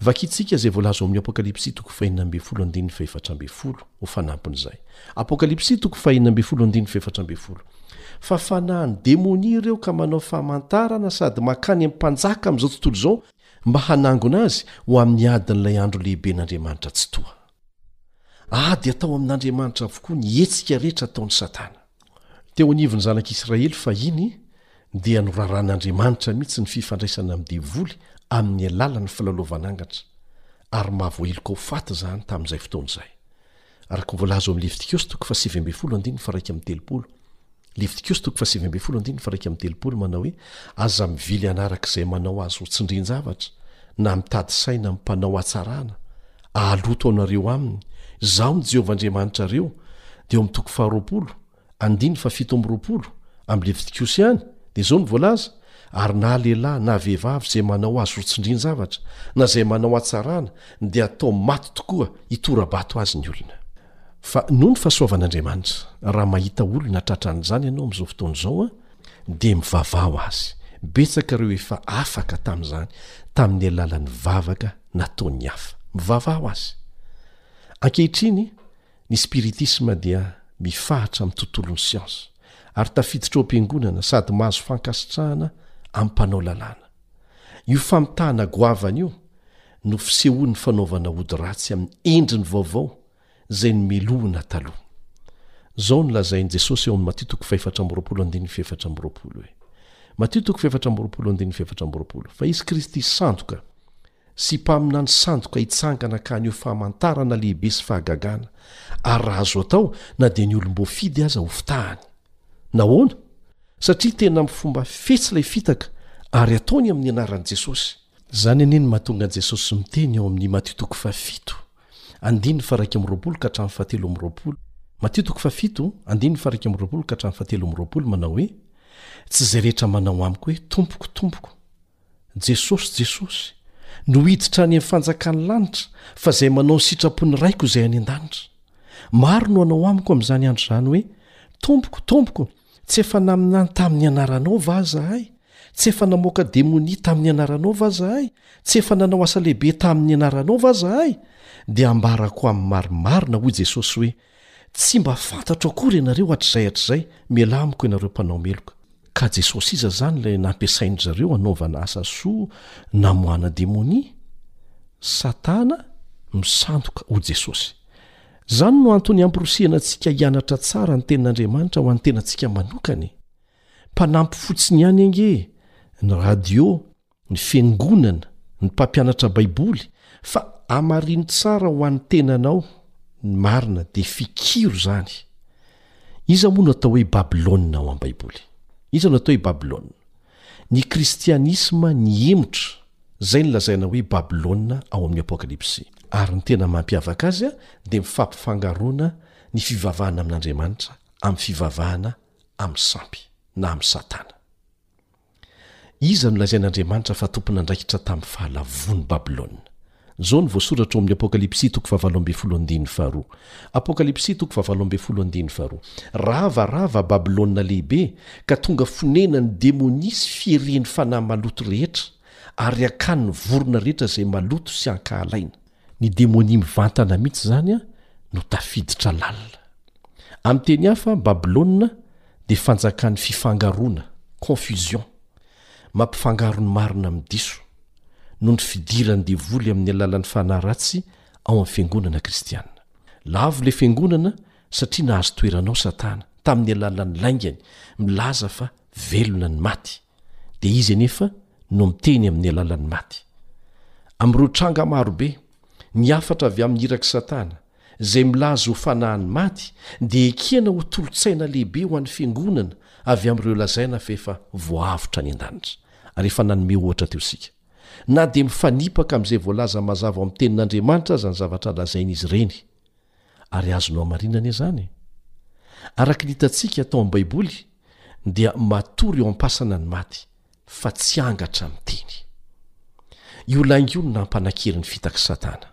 Vakintsika izay voalaza ao amin'ny Apokalypsy toko fahenina ambin'ny folo andininy fahefatra ambin'ny folo ho fanampin'izay. Apokalypsy toko fahenina ambin'ny folo andininy fahefatra ambin'ny folo. Fa fanahin'ny demonia ireo ka manao famantarana sady mankany amin'ny mpanjaka amin'izao tontolo izao mba hanangona azy ho amin'ny adin'ilay andro lehiben'Andriamanitra Tsitoha. Ady atao amin'Andriamanitra avokoa ny hetsika rehetra ataon'i Satana. Teo anivon'ny zanak'Israely fahiny dia noraran'Andriamanitra mihitsy ny fifandraisana amin'ny devoly amin'ny alalan'ny filalaovan'angatra, ary mahavoaheloka ho faty izany tamin'izay fotoana izay. Levitikosy toko fahasivy ambin'ny folo andininy faha iraika amby telopolo manao hoe, Aza mivily hanaraka izay manao azy ho tsindrin-javatra, na mitady saina amin'ny mpanao hatsarana, hahaloto anareo aminy. Izaho no Jehovah Andriamanitrareo. Dia ao amin'ny toko faharoapolo, andininy fahafito amby roapolo, amin'ny Levitikosy ihany, dia izao no voalaza, Ary na lehilahy na vehivavy izay manao azy ho tsindrin-javatra, na izay manao hatsarana, dia hatao maty tokoa, hitora-bato azy ny olona. Fa noho ny fahasoavan'Andriamanitra, raha mahita olona tratra an'izany ianao amin'izao fotoana izao, dia mivavaha ho azy. Betsaka ireo efa afaka tamin'izany, tamin'ny alalan'ny vavaka nataon'ny hafa. Mivavaha ho azy. Ankehitriny, ny spiritisma dia mifahatra amin'ny tontolon'ny siansa, ary tafiditra ao am-piangonana sady mahazo fankasitrahana amin'ny mpanao lalàna. Io famitahana goavana io no fisehoan'ny fanaovana ody ratsy amin'ny endriny vaovao izay nomelohina taloha. Izao no lazain'i Jesosy ao amin'ny Matio toko fahefatra amby roapolo andininy fahefatra amby roapolo hoe, Matio toko fahefatra amby roapolo andininy fahefatra amby roapolo, Fa izy Kristy sandoka, sy mpaminany sandoka hitsangana ka haneho famantarana lehibe sy fahagagana, ary raha azo atao na dia ny olom-boafidy aza ho fitahany. Nahoana? Satria tena amin'ny fomba fetsy ilay fitaka, ary ataony amin'ny anaran'i Jesosy. Izany anie no mahatonga an'i Jesosy miteny ao amin'ny Matio toko fahafito, andininy faha-iraika amby roapolo ka hatramin'ny fahatelo amby roapolo, Matio toko fahafito, andininy faha-iraika amby roapolo ka hatramin'ny fahatelo amby roapolo, manao hoe, Tsy izay rehetra manao amiko hoe, Tompoko, Tompoko, Jesosy, Jesosy, no hiditra any amin'ny fanjakan'ny lanitra, fa izay manao ny sitrapon'ny Raiko izay any an-danitra. Maro no hanao amiko amin'izany andro izany hoe, Tompoko, Tompoko, tsy efa naminany tamin'ny anaranao va izahay? Tsy efa namoaka demonia tamin'ny anaranao va izahay? Tsy efa nanao asa lehibe tamin'ny anaranao va izahay? Dia hambarako amin'ny marimarina, hoy Jesosy, hoe, Tsy mba fantatro akory ianareo hatrizay hatrizay, mialà amiko ianareo mpanao meloka. Ka Jesosy iza izany ilay nampiasain-dry zareo hanaovana asa soa namoahana demonia? Satana misandoka ho Jesosy. Izany no antony hamporisihana antsika hianatra tsara ny Tenin'Andriamanitra ho an'ny tenantsika manokana e! Mpanampy fotsiny ihany ange ny radio ny Fiangonana, ny mpampianatra Baiboly, fa hamarino tsara ho an'ny tenanao ny marina, dia fikiro izany. Iza moa no atao hoe Babylona ao amin'ny Baiboly? Iza no atao hoe Babylona? Ny Kristianisma nihemotra, izay no lazaina hoe Babylona ao amin'ny Apokalypsy. Ary ny tena mampiavaka azy dia ny fampifangaroana ny fivavahana amin'Andriamanitra amin'ny fivavahana amin'ny sampy, na amin'i Satana. Iza no lazain'Andriamanitra fa tompon'andraikitra tamin'ny fahalavoan'i Babylona? Izao no voasoratra ao amin'ny Apokalypsy toko fahavalo ambin'ny folo andininy faharoa. Apokalypsy toko fahavalo ambin'ny folo andininy faharoa. Rava, rava Babylona Lehibe, ka tonga fonenan'ny demonia sy fieren'ny fanahy maloto rehetra, ary akany ny vorona rehetra izay maloto sy ankahalaina. Ny demonia mivantana mihitsy izany no tafiditra lalina. Amin'ny teny hafa, Babylona dia fanjakan'ny fifangaroana, confusion, mampifangaro ny marina amin'ny diso, noho ny fidiran'ny devoly amin'ny alalan'ny fanahy ratsy ao amin'ny fiangonana kristiana. Lavo ilay fiangonana satria nahazo toerana ao Satana, tamin'ny alalan'ny laingany milaza fa velona ny maty. dia izy anefa no miteny amin'ny alalan'ny maty. Amin'ireo tranga maro be, ny hafatra avy amin'ny irak'i Satana, izay milaza ho fanahin'ny maty, dia ekena ho tolo-tsaina lehibe ho an'ny fiangonana avy amin'ireo lazaina fa efa voahavotra any an-danitra. Ary efa nanome ohatra teo isika. Na dia mifanipaka amin'izay voalaza mazava ao amin'ny Tenin'Andriamanitra aza ny zavatra lazain'izy ireny, Ary azonao amarinana izany? Araka ny hitantsika tao amin'ny Baiboly, dia matory eo am-pasana ny maty, fa tsy angatra amin'ny teny. Io lainga io no nampanan-kery ny fitak'i Satana,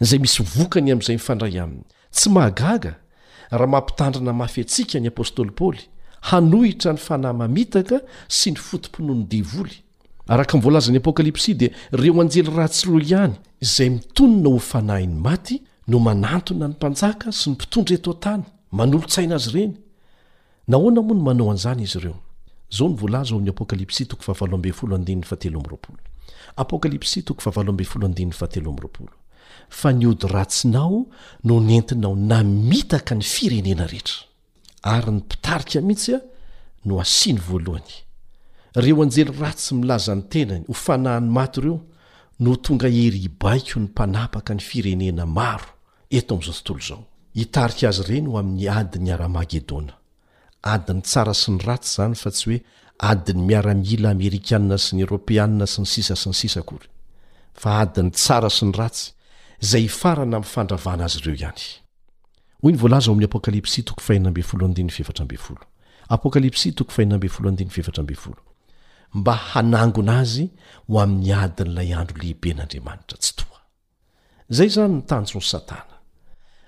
izay misy vokany amin'izay mifandray aminy. Tsy mahagaga raha mampitandrina mafy antsika ny apostoly Paoly hanohitra ny fanahy mamitaka sy ny foto-pinoan'ny devoly, Araka ny voalazan'ny Apokalypsy dia ireo anjely ratsy roa ihany izay mitonona ho fanahin'ny maty no manantona ny mpanjaka sy ny mpitondra eto an-tany, manolo-tsaina azy ireny. Nahoana moa no manao an'izany izy ireo? Izao no voalaza ao amin'ny Apokalypsy toko fahavalo ambin'ny folo andininy fahatelo amby roapolo. Apokalypsy toko fahavalo ambin'ny folo andininy fahatelo amby roapolo, Fa ny ody ratsinao no nentinao namitaka ny firenena rehetra. ary ny mpitarika mihitsy a no asiany voalohany reo anjely ratsy milaza ny tenany ho fanahany maty ireo no tonga hery hibaiko ny mpanapaka ny firenena maro eto amin'izao tontolo izao hitarika azy ireny ho amin'ny ady ny aramagedona adiny tsara sy ny ratsy izany fa tsy hoe adiny miaramila amerikana sy ny eropeana sy ny sisa sy ny sisa akory fa adiny tsara sy ny ratsy izay hifarana amin'ny fandravana azy ireo ihany Hoy ny voalaza ao amin'ny Apokalypsy toko fahenina ambin'ny folo andininy f'efatra ambin'ny folo. Apokalypsy toko fahenina ambin'ny folo andininy f'efatra ambin'ny folo. Mba hanangona azy ho amin'ny adin'ilay andro lehiben'Andriamanitra Tsitoha. Izay izany ny tanjon'i Satana.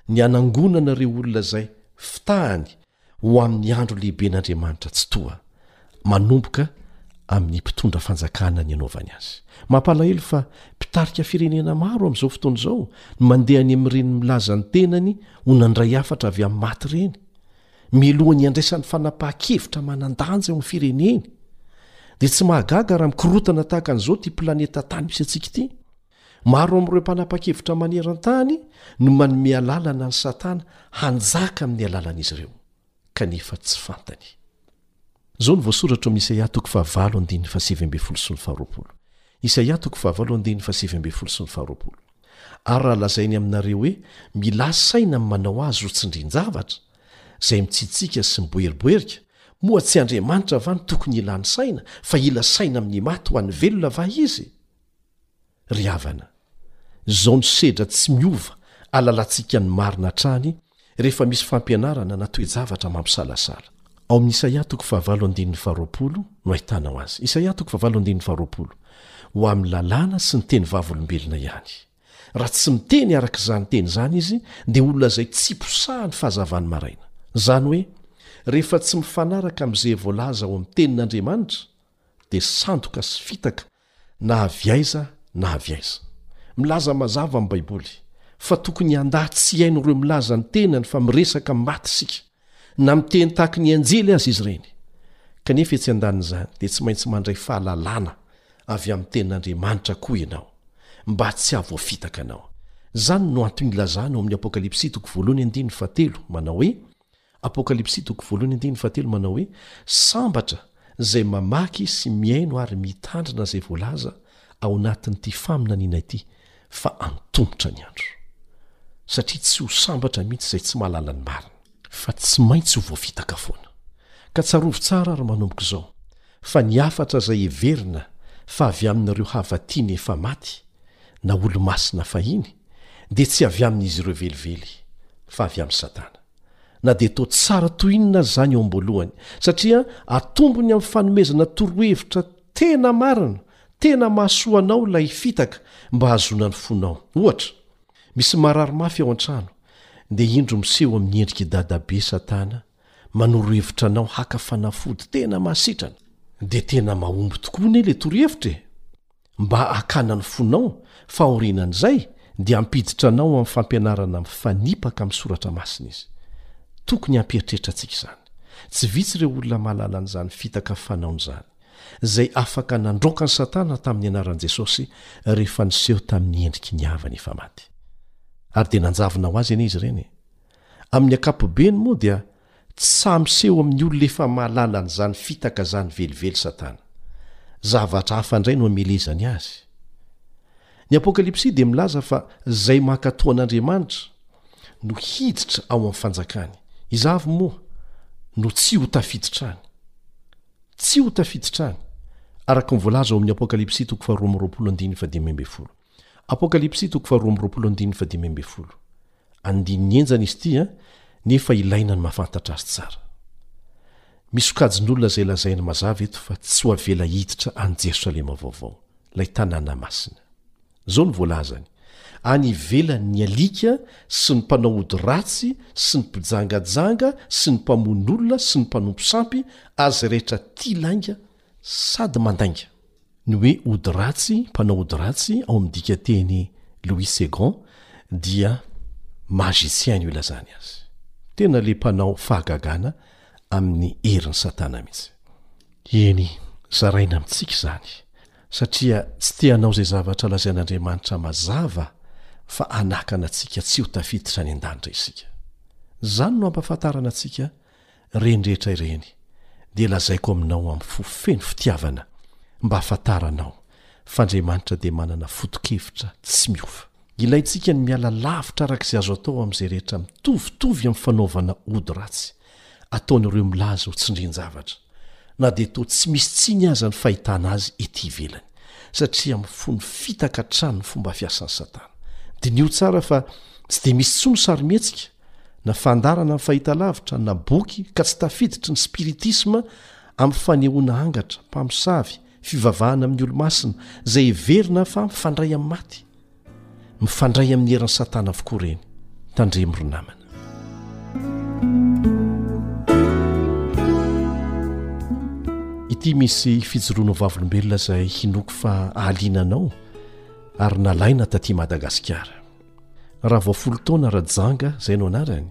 Ny hanangonana ireo olona izay fitahany ho amin'ny andro lehiben'Andriamanitra Tsitoha, manomboka amin'ny mpitondra fanjakana ny anaovany azy. Mampalahelo fa mpitarika firenena maro amin'izao fotoana izao no mandeha any amin'ireny milaza ny tenany ho nandray hafatra avy amin'ny maty ireny, mialohan'ny handraisany fanapahan-kevitra manan-danja eo amin'ny fireneny, dia tsy mahagaga raha mikorotana tahaka an'izao ity planeta tany misy antsika ity. Maro amin'ireo mpanapa-kevitra maneran-tany no manome alalana an'i Satana hanjaka amin'ny alalan'izy ireo, kanefa tsy fantany. Izao no voasoratra ao amin'ny Isaia toko fahavalo andininy fahasivy ambin'ny folo sy ny faharoapolo, Isaia toko fahavalo andininy fahasivy ambin'ny folo sy ny faharoapolo, Ary raha lazainy aminareo hoe, Milà saina amin'ny manao azy ho tsindrin-javatra, izay mitsitsiaka sy miboeriboerika, moa tsy Andriamanitra va no tokony hilany saina, fa hila saina amin'ny maty ho an'ny velona va izy? Ry havana, izao no sedra tsy miova alalantsika ny marina hatrany rehefa misy fampianarana na toe-javatra mampisalasala. Ao amin'ny Isaia toko fahavalo andininy faharoapolo no ahitanao azy. Isaia toko fahavalo andininy faharoapolo. Ho amin'ny lalàna sy ny teny vavolombelona ihany. Raha tsy miteny araka izany teny izany izy dia olona izay tsy posahan'ny fahazavan'ny maraina. Izany hoe rehefa tsy mifanaraka amin'izay voalaza ao amin'ny tenin'Andriamanitra dia sandoka sy fitaka Na avy aiza na avy aiza. Milaza mazava ny Baiboly, fa tokony handà tsy hihaino ireo milaza ny tenany fa miresaka maty isika, na miteny tahaka ny anjely aza izy ireny. Kanefa etsy an-danin'izany, dia tsy maintsy mandray fahalalana avy amin'ny Tenin'Andriamanitra koa ianao, mba tsy hahavoafitaka anao. Izany no antony ilazana ao amin'ny Apokalypsy toko voalohany andininy fahatelo, manao hoe, Apokalypsy toko voalohany andininy fahatelo manao hoe, Sambatra izay mamaky sy mihaino ary mitandrina izay voalaza ao anatin'ity faminaniana ity, fa antomotra ny andro. Satria tsy ho sambatra mihitsy izay tsy mahalala ny marina. Fa tsy maintsy ho voafitaka foana. Ka tsarovy tsara ary manomboka izao, Fa ny hafatra izay heverina fa avy amin'ireo havatiany efa maty, na olo-masina fahiny, dia tsy avy amin'izy ireo velively, fa avy amin'i Satana. Na dia toa tsara toy inona aza izany eo am-boalohany, satria atombony amin'ny fanomezana torohevitra tena marina, tena mahasoa anao ilay fitaka mba hahazoana ny fonao. Ohatra, misy marary mafy ao an-trano, dia indro miseho amin'ny endrik'i Dadabe Satana, manoro hevitra anao haka fanafody tena mahasitrana. Dia tena mahomby tokoa anie ilay torohevitra e! Mba hakana ny fonao fa aorianan'izay dia hampiditra anao amin'ny fampianarana mifanipaka amin'ny soratra masina izy. Tokony hampieritreritra antsika izany. Tsy vitsy ireo olona mahalala an'izany fitaka fanaony izany, izay afaka nandroaka an'i Satana tamin'ny anaran'i Jesosy rehefa niseho tamin'ny endriky ny havany efa maty. Ary dia nanjavona ho azy anie izy ireny e! Amin'ny ankapobeny moa dia tsy sahy miseho amin'ny olona efa mahalala an'izany fitaka izany velively Satana. Zavatra hafa indray no amelezany azy. Ny Apokalypsy dia milaza fa izay mankatò an'Andriamanitra no hiditra ao amin'ny fanjakany. Iza avy moa no tsy ho tafiditra any? Tsy ho tafiditra any, araka ny voalaza ao amin'ny Apokalypsy toko faharoa amby roapolo andininy fahadimy ambin'ny folo. Apokalypsy toko faharoa amby roapolo andininy fahadimy ambin'ny folo. Andininy henjana izy ity an, nefa ilaina ny mahafantatra azy tsara. Misy sokajin'olona izay lazaina mazava eto fa tsy ho avela hiditra any Jerosalema vaovao, ilay tanàna masina. Izao no voalazany, Any ivelany ny alika sy ny mpanao ody ratsy sy ny mpijangajanga sy ny mpamono olona sy ny mpanompo sampy ary izay rehetra tia lainga Sady mandainga ny hoe ody ratsy mpanao ody ratsy ao amin'ny dikanteny Louis Segond dia magicien no ilazany azy. Tena le mpanao fahagagana amin'ny herin'i Satana mihitsy. Eny, zaraina amintsika izany satria tsy te hanao izay zavatra lazain'Andriamanitra mazava fa hanakana antsika tsy ho tafiditra any an-danitra isika. Izany no hampahafantarana antsika Ireny rehetra ireny dia lazaiko aminao amin'ny fo feno fitiavana mba hahafantaranao fa Andriamanitra dia manana foto-kevitra tsy miova. Ilaintsika ny miala lavitra araka izay azo atao amin'izay rehetra mitovitovy amin'ny fanaovana ody ratsy ataon'ireo milaza ho tsindrin-javatra, na dia toa tsy misy tsiny aza ny fahitana azy ety ivelany, satria mifono fitaka hatrany ny fomba fiasan'i Satana. Diniho tsara fa tsy dia misy intsony sarimihetsika, na fandaharana amin'ny fahitalavitra, na boky, ka tsy tafiditry ny spiritisma amin'ny fanehoana angatra, mpamosavy, fivavahana amin'ny olo-masina, izay heverina fa mifandray amin'ny maty. Mifandray amin'ny herin'i Satana avokoa ireny. Tandremo ry namana. Ity misy fijoroana vavolombelona izay hinoako fa ahaliana anao ary nalaina taty Madagasikara. Raha vao folo taona Rajanga, izay no anarany,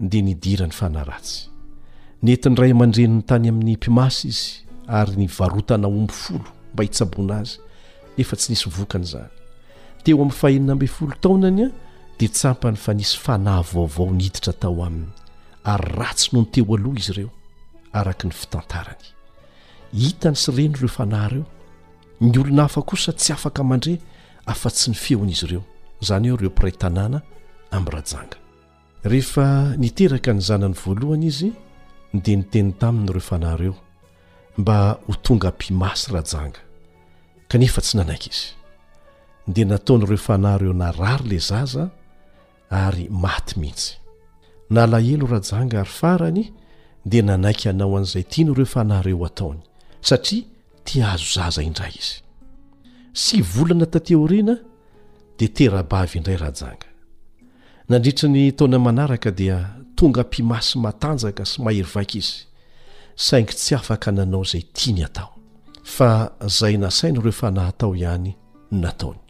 dia nidiran'ny fanahy ratsy. Nentin'ny ray aman-dreniny tany amin'ny mpimasy izy ary nivarotana omby folo mba hitsaboana azy, nefa tsy nisy vokany izany. Teo amin'ny fahenina ambin'ny folo taonany dia tsapany fa nisy fanahy vaovao niditra tao aminy, ary ratsy noho ny teo aloha izy ireo, araka ny fitantarany. Hitany sy reniny ireo fanahy ireo. ny olona hafa kosa tsy afaka mandre afa-tsy ny feon'izy ireo izany eo ireo mpiray tanàna amin'ny rajanga rehefa niteraka ny zanany voalohany izy dia niteny taminy ireo fanahy ireo mba ho tonga mpimasy rajanga kanefa tsy nanaiky izy dia nataon'ireo fanahy ireo narary ilay zaza ary maty mihitsy nalahelo rajanga ary farany dia nanaiky anao an'izay tiany ireo fanareo ataony satria ti azo zaza indray izy sy volana tateoriana dia terabavy indray rajanga nandritry ny taona manaraka dia tonga mpimasy matanjaka sy mahery vaika izy saingy tsy afaka nanao izay tiany atao fa zay nasainy ireo fanahy atao ihany nataony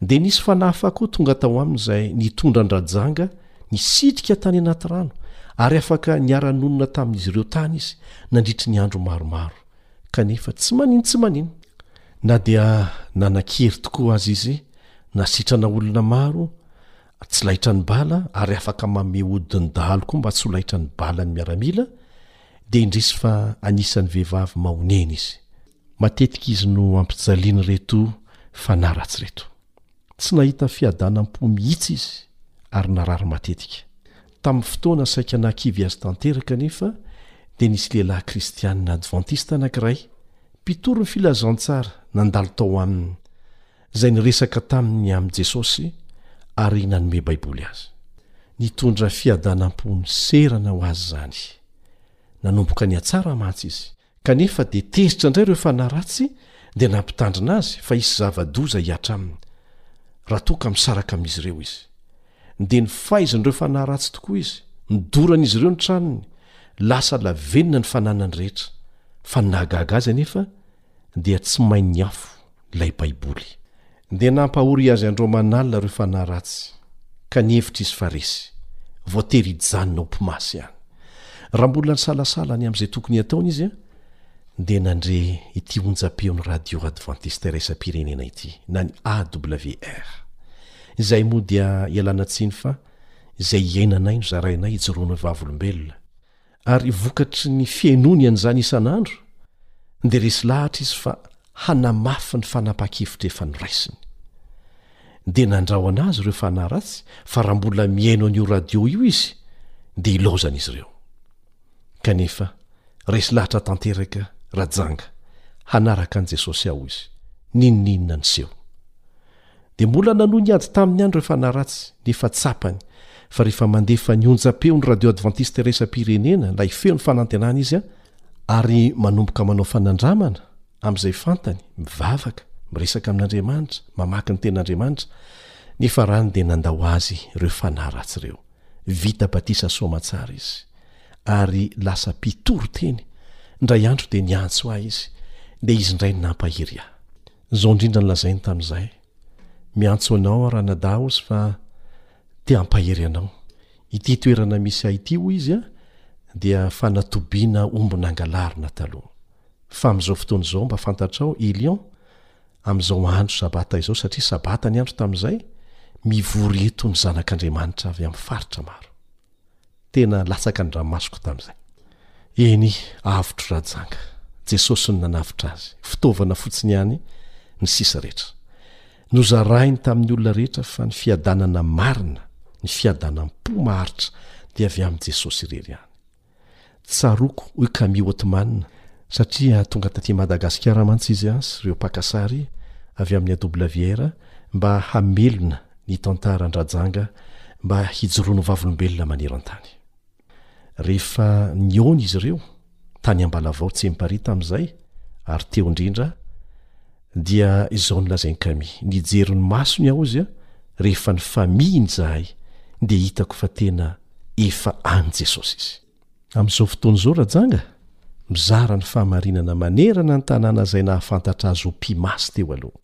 Dia nisy fanahy hafa koa tonga tao aminy izay nitondra an-dRajanga nisitrika tany anaty rano ary afaka niara-nonina tamin'izy ireo tany izy nandritry ny andro maromaro, kanefa tsy manin tsy manin. Na dia nanan-kery tokoa aza izy, nasitrana olona maro tsy laitra ny bala ary afaka manome ody ny dahalo koa mba tsy ho laitra ny balan'ny miaramila, dia indrisy fa anisan'ny vehivavy mahonena izy. Matetika izy no ampijalian'ireto fanaratsy ireto. Tsy nahita fiadanam-po mihitsy izy ary narary matetika. Tamin'ny fotoana saika nahakivy azy tanteraka anefa dia nisy lehilahy kristianina advantista anankiray, mpitory ny filazantsara nandalo tao aminy, izay niresaka taminy amin'i Jesosy ary nanome Baiboly azy. Nitondra fiadanam-po miserana ho azy izany. Nanomboka nihatsara mantsy izy Kanefa dia tezitra indray ireo fanahy ratsy dia nampitandrina azy fa hisy zava-doza hihatra aminy, raha toa ka misaraka amin'izy ireo izy. Dia nifaizin'ireo fanahy ratsy tokoa izy, nodoran'izy ireo ny tranony, lasa lavenona ny fananany rehetra. Fa ny nahagaga azy anefa dia tsy may ny afo. ilay Baiboly. Dia nampahory azy andromanalina ireo fanahy ratsy, ka nihevitra izy fa resy. Voatery hijanona ao Pumas ihany. Raha mbola nisalasala ny amin'izay tokony hataony izy, dia nandre ity onjam-peon'ny Radio Advantista Iraisam-pirenena ity, na ny AWR. Izay moa dia ialana tsiny fa izay iainanay no zarainay, ijoroanay vavolombelona. ary vokatry ny fihainoany an'izany isan'andro dia resy lahatra izy fa hanamafy ny fanapaha-kevitra efa noraisiny. Dia nandrahona azy ireo fanahy ratsy fa raha mbola mihaino an'io radio io izy dia ilaozan'izy ireo. Kanefa resy lahatra tanteraka Rajanga hanaraka an'i Jesosy ao izy, n'inon'inona ny seho. Dia mbola nanohy niady taminy ihany ireo fanahy ratsy, nefa tsapany, fa rehefa mandefa ny onjam-peon'ny Radio Advantista Iraisam-pirenena ilay feon'ny fanantenana izy, ary manomboka manao fanandramana amin'izay fantany, mivavaka, miresaka amin'Andriamanitra, mamaky ny Tenin'Andriamanitra, ny farany dia nandao azy ireo fanahy ratsy ireo. Vita batisa soamatsara izy, ary lasa mpitory teny, indray andro dia niantso ahy izy, dia izy indray no nampahery ahy. Izao indrindra no lazainy tamin'izay, Miantso anao aho Ranadaos fa te hampahery anao. Ity toerana misy ahy ity, hoy izy, dia fanatobiana omby nangalarina taloha. Fa amin'izao fotoana izao, mba fantatrao, Elion, amin'izao andro Sabata izao, satria Sabata ny andro tamin'izay, mivory eto ny Zanak'Andriamanitra avy amin'ny faritra maro. Tena latsaka ny ranomasoko tamin'izay. Eny, avotr'i Rajanga. Jesosy no nanavotra azy. Fitaovana fotsiny ihany ny sisa rehetra. Nozarahiny tamin'ny olona rehetra fa ny fiadanana marina, ny fiadanam-po maharitra dia avy amin'i Jesosy irery ihany. Tsaroako hoy Camille Hotman satria tonga taty Madagasikara mantsy izy sy ireo mpaka sary avy amin'ny AWR mba hamelona ny tantaran-dRajanga mba hijoroany ho vavolombelona maneran-tany. Rehefa nihaona izy ireo tany Ambalavao Tsiempary tamin'izay ary teo indrindra dia izao no lazain'i Camille, Nijery ny masony aho izy rehefa nifamihina izahay dia hitako fa tena efa any Jesosy izy. Amin'izao fotoana izao Rajanga mizara ny fahamarinana manerana ny tanàna izay nahafantatra azy ho mpimasy teo aloha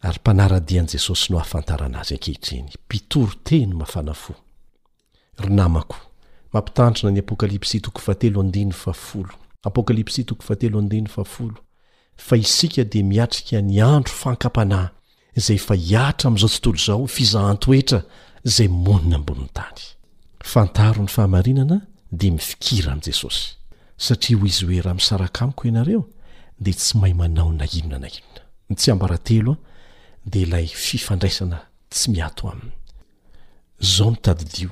ary mpanara-dia an'i Jesosy no ahafantarana azy ankehitriny, mpitory teny mafana fo. Ry namako, mampitandrina ny Apokalypsy toko fahatelo andininy fahafolo, Apokalypsy toko fahatelo andininy fahafolo, fa isika dia miatrika ny andro fankapanaha izay efa hihatra amin'izao tontolo izao ny fizahan-toetra izay monina ambonin'ny tany. Fantaro ny fahamarinana dia mifikira amin'i Jesosy, satria hoy Izy hoe raha misaraka amiko ianareo dia tsy mahay manao na inona na inona. Ny tsiambaratelo dia ilay fifandraisana tsy miato aminy. Izao no tadidio,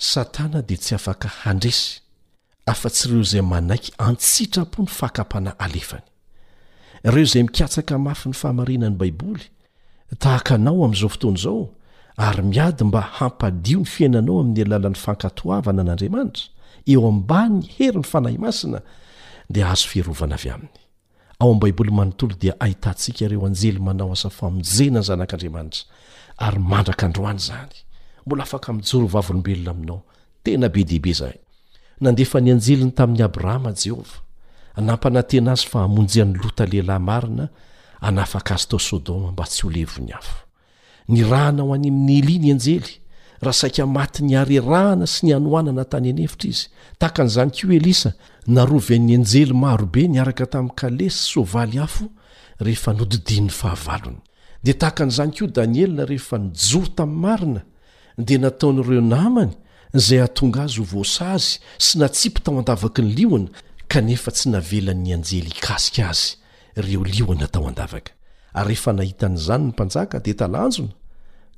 Satana dia tsy afaka handresy afa-tsy ireo izay manaiky an-tsitrapo ny fakam-panahy alefany. Ireo izay mikatsaka mafy ny fahamarinan'ny Baiboly, tahaka anao amin'izao fotoana izao, ary miady mba hampadio ny fiainanao amin'ny alalan'ny fankatoavana an'Andriamanitra, eo ambany herin'ny Fanahy Masina, dia hahazo fiarovana avy aminy. Ao amin'ny Baiboly manontolo dia ahitantsika ireo anjely manao asa famonjena ny zanak'Andriamanitra, ary mandraka androany izany, mbola afaka mijoro vavolombelona aminao. Tena be dia be izany! Nandefa ny anjeliny tamin'i Abrahama Jehovah. Nampanantena azy fa hamonjy an'i Lota lehilahy marina hanafaka azy tao Sodoma mba tsy ho levon'ny afo. Nirahana ho any amin'i Elia ny anjely, raha saika maty niharerahana sy nihanoanana tany an'efitra izy. Tahaka an'izany koa Elisa, narovian'ny anjely maro be niaraka tamin'ny kalesy sy soavaly afo rehefa nodidian'ny fahavalony. Dia tahaka an'izany koa Daniela rehefa nijoro tamin'ny marina dia nataon'ireo namany izay hahatonga azy ho voasazy sy natsipy tao an-davaky ny liona kanefa tsy navelan'ny anjely hikasika azy ireo liona tao an-davaka ary rehefa nahita an'izany ny mpanjaka dia talanjona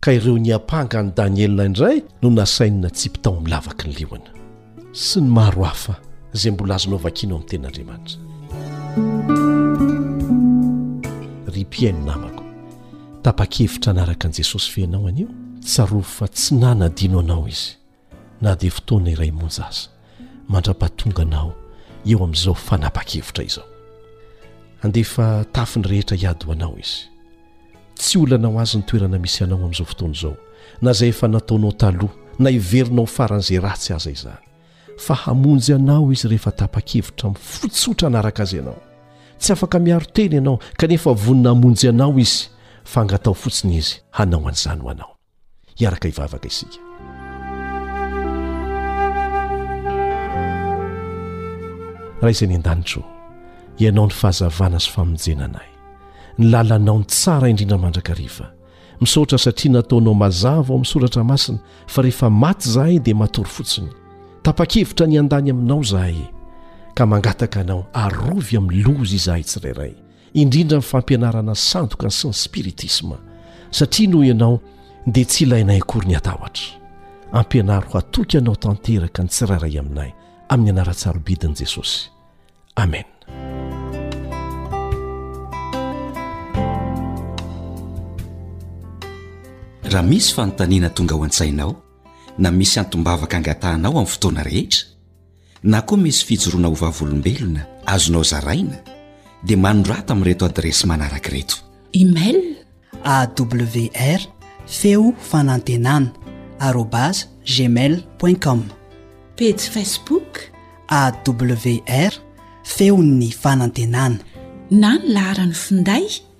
ka ireo niampanga an'i Daniela indray no nasainy natsipy tao amin'ny lavaky ny liona. sy ny maro hafa izay mbola azonao vakiana ao amin'ny tenin'Andriamanitra. Ry mpihaino namako, tapa-kevitra hanaraka an'i Jesosy ve ianao anio? Tsarovy fa tsy nanadino anao izy, na dia fotoana iray monja aza, mandra-pahatonga anao eo amin'izao fanapa-kevitra izao. Handefa tafiny rehetra hiady ho anao izy. Tsy olana ho azy ny toerana misy anao amin'izao fotoana izao, na izay efa nataonao taloha, na heverina ho faran'izay ratsy aza izany. Fa hamonjy anao Izy rehefa tapa-kevitra amin'ny fo tsotra hanaraka Azy ianao. Tsy afaka miaro tena ianao, kanefa vonona hamonjy anao Izy, fa angataho fotsiny Izy hanao an'izany ho anao. Hiaraka hivavaka isika. Ray izay any an-danitra ô, Ianao ny fahazavana sy famonjena anay. Ny lalanao ny tsara indrindra mandrakariva. Misaotra satria nataonao mazava ao amin'ny soratra masina fa rehefa maty izahay dia matory fotsiny. Tapa-kevitra ny handany aminao izahay ka mangataka anao arovy amin'ny loza izahay tsirairay. indrindra ny fampianarana sandoka sy ny spiritisma, satria noho ianao dia tsy ilainay akory ny hatahotra. Ampianaro hatoky Anao tanteraka ny tsirairay aminay, amin'ny anaran-tsarobidin'i Jesosy. Amen. Raha misy fanontaniana tonga ao an-tsainao na misy antom-bavaka angatahanao amin'ny fotoana rehetra, Na koa misy fijoroana ho vavolombelona azonao zaraina dia manorata amin'ireto adiresy manaraka ireto. Email, awr feo fanantenana arobase gmail point com. Pejy Facebook, awr feon'ny fanantenana. Na ny laharan'ny finday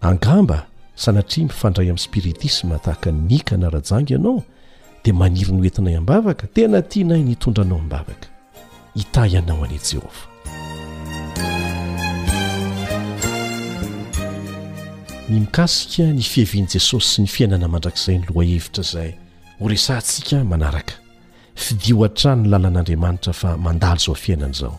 Angamba sanatria mifandray amin'ny spiritisma tahaka an'i Mika na Rajanga ianao dia maniry ny ho entinay am-bavaka, tena tianay ny hitondra anao am-bavaka. Hitahy anao anie Jehovah. Ny mikasika ny fiavian'i Jesosy sy ny fiainana mandrakizay ny lohahevitra izay horesahantsika manaraka. Fidio hatrany ny lalan'Andriamanitra fa mandalo izao fiainana izao.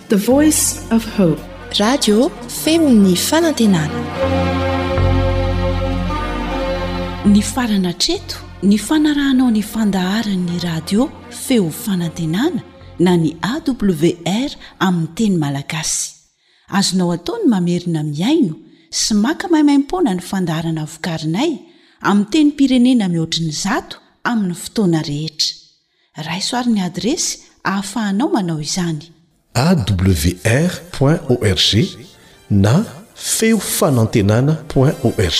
The Voice of Hope. Radio feon'ny fanantenana. Nifarana hatreto ny fanarahanao ny fandaharan'ny radio feo fanantenana na ny AWR amin'ny teny malagasy. Azonao atao ny mamerina mihaino sy maka maimaimpoana ny fandaharana vokarinay amin'ny tenim-pirenena mihoatry ny zato amin'ny fotoana rehetra. Raiso ary ny adiresy ahafahanao manao izany. awr point org na feo fanantenana point org.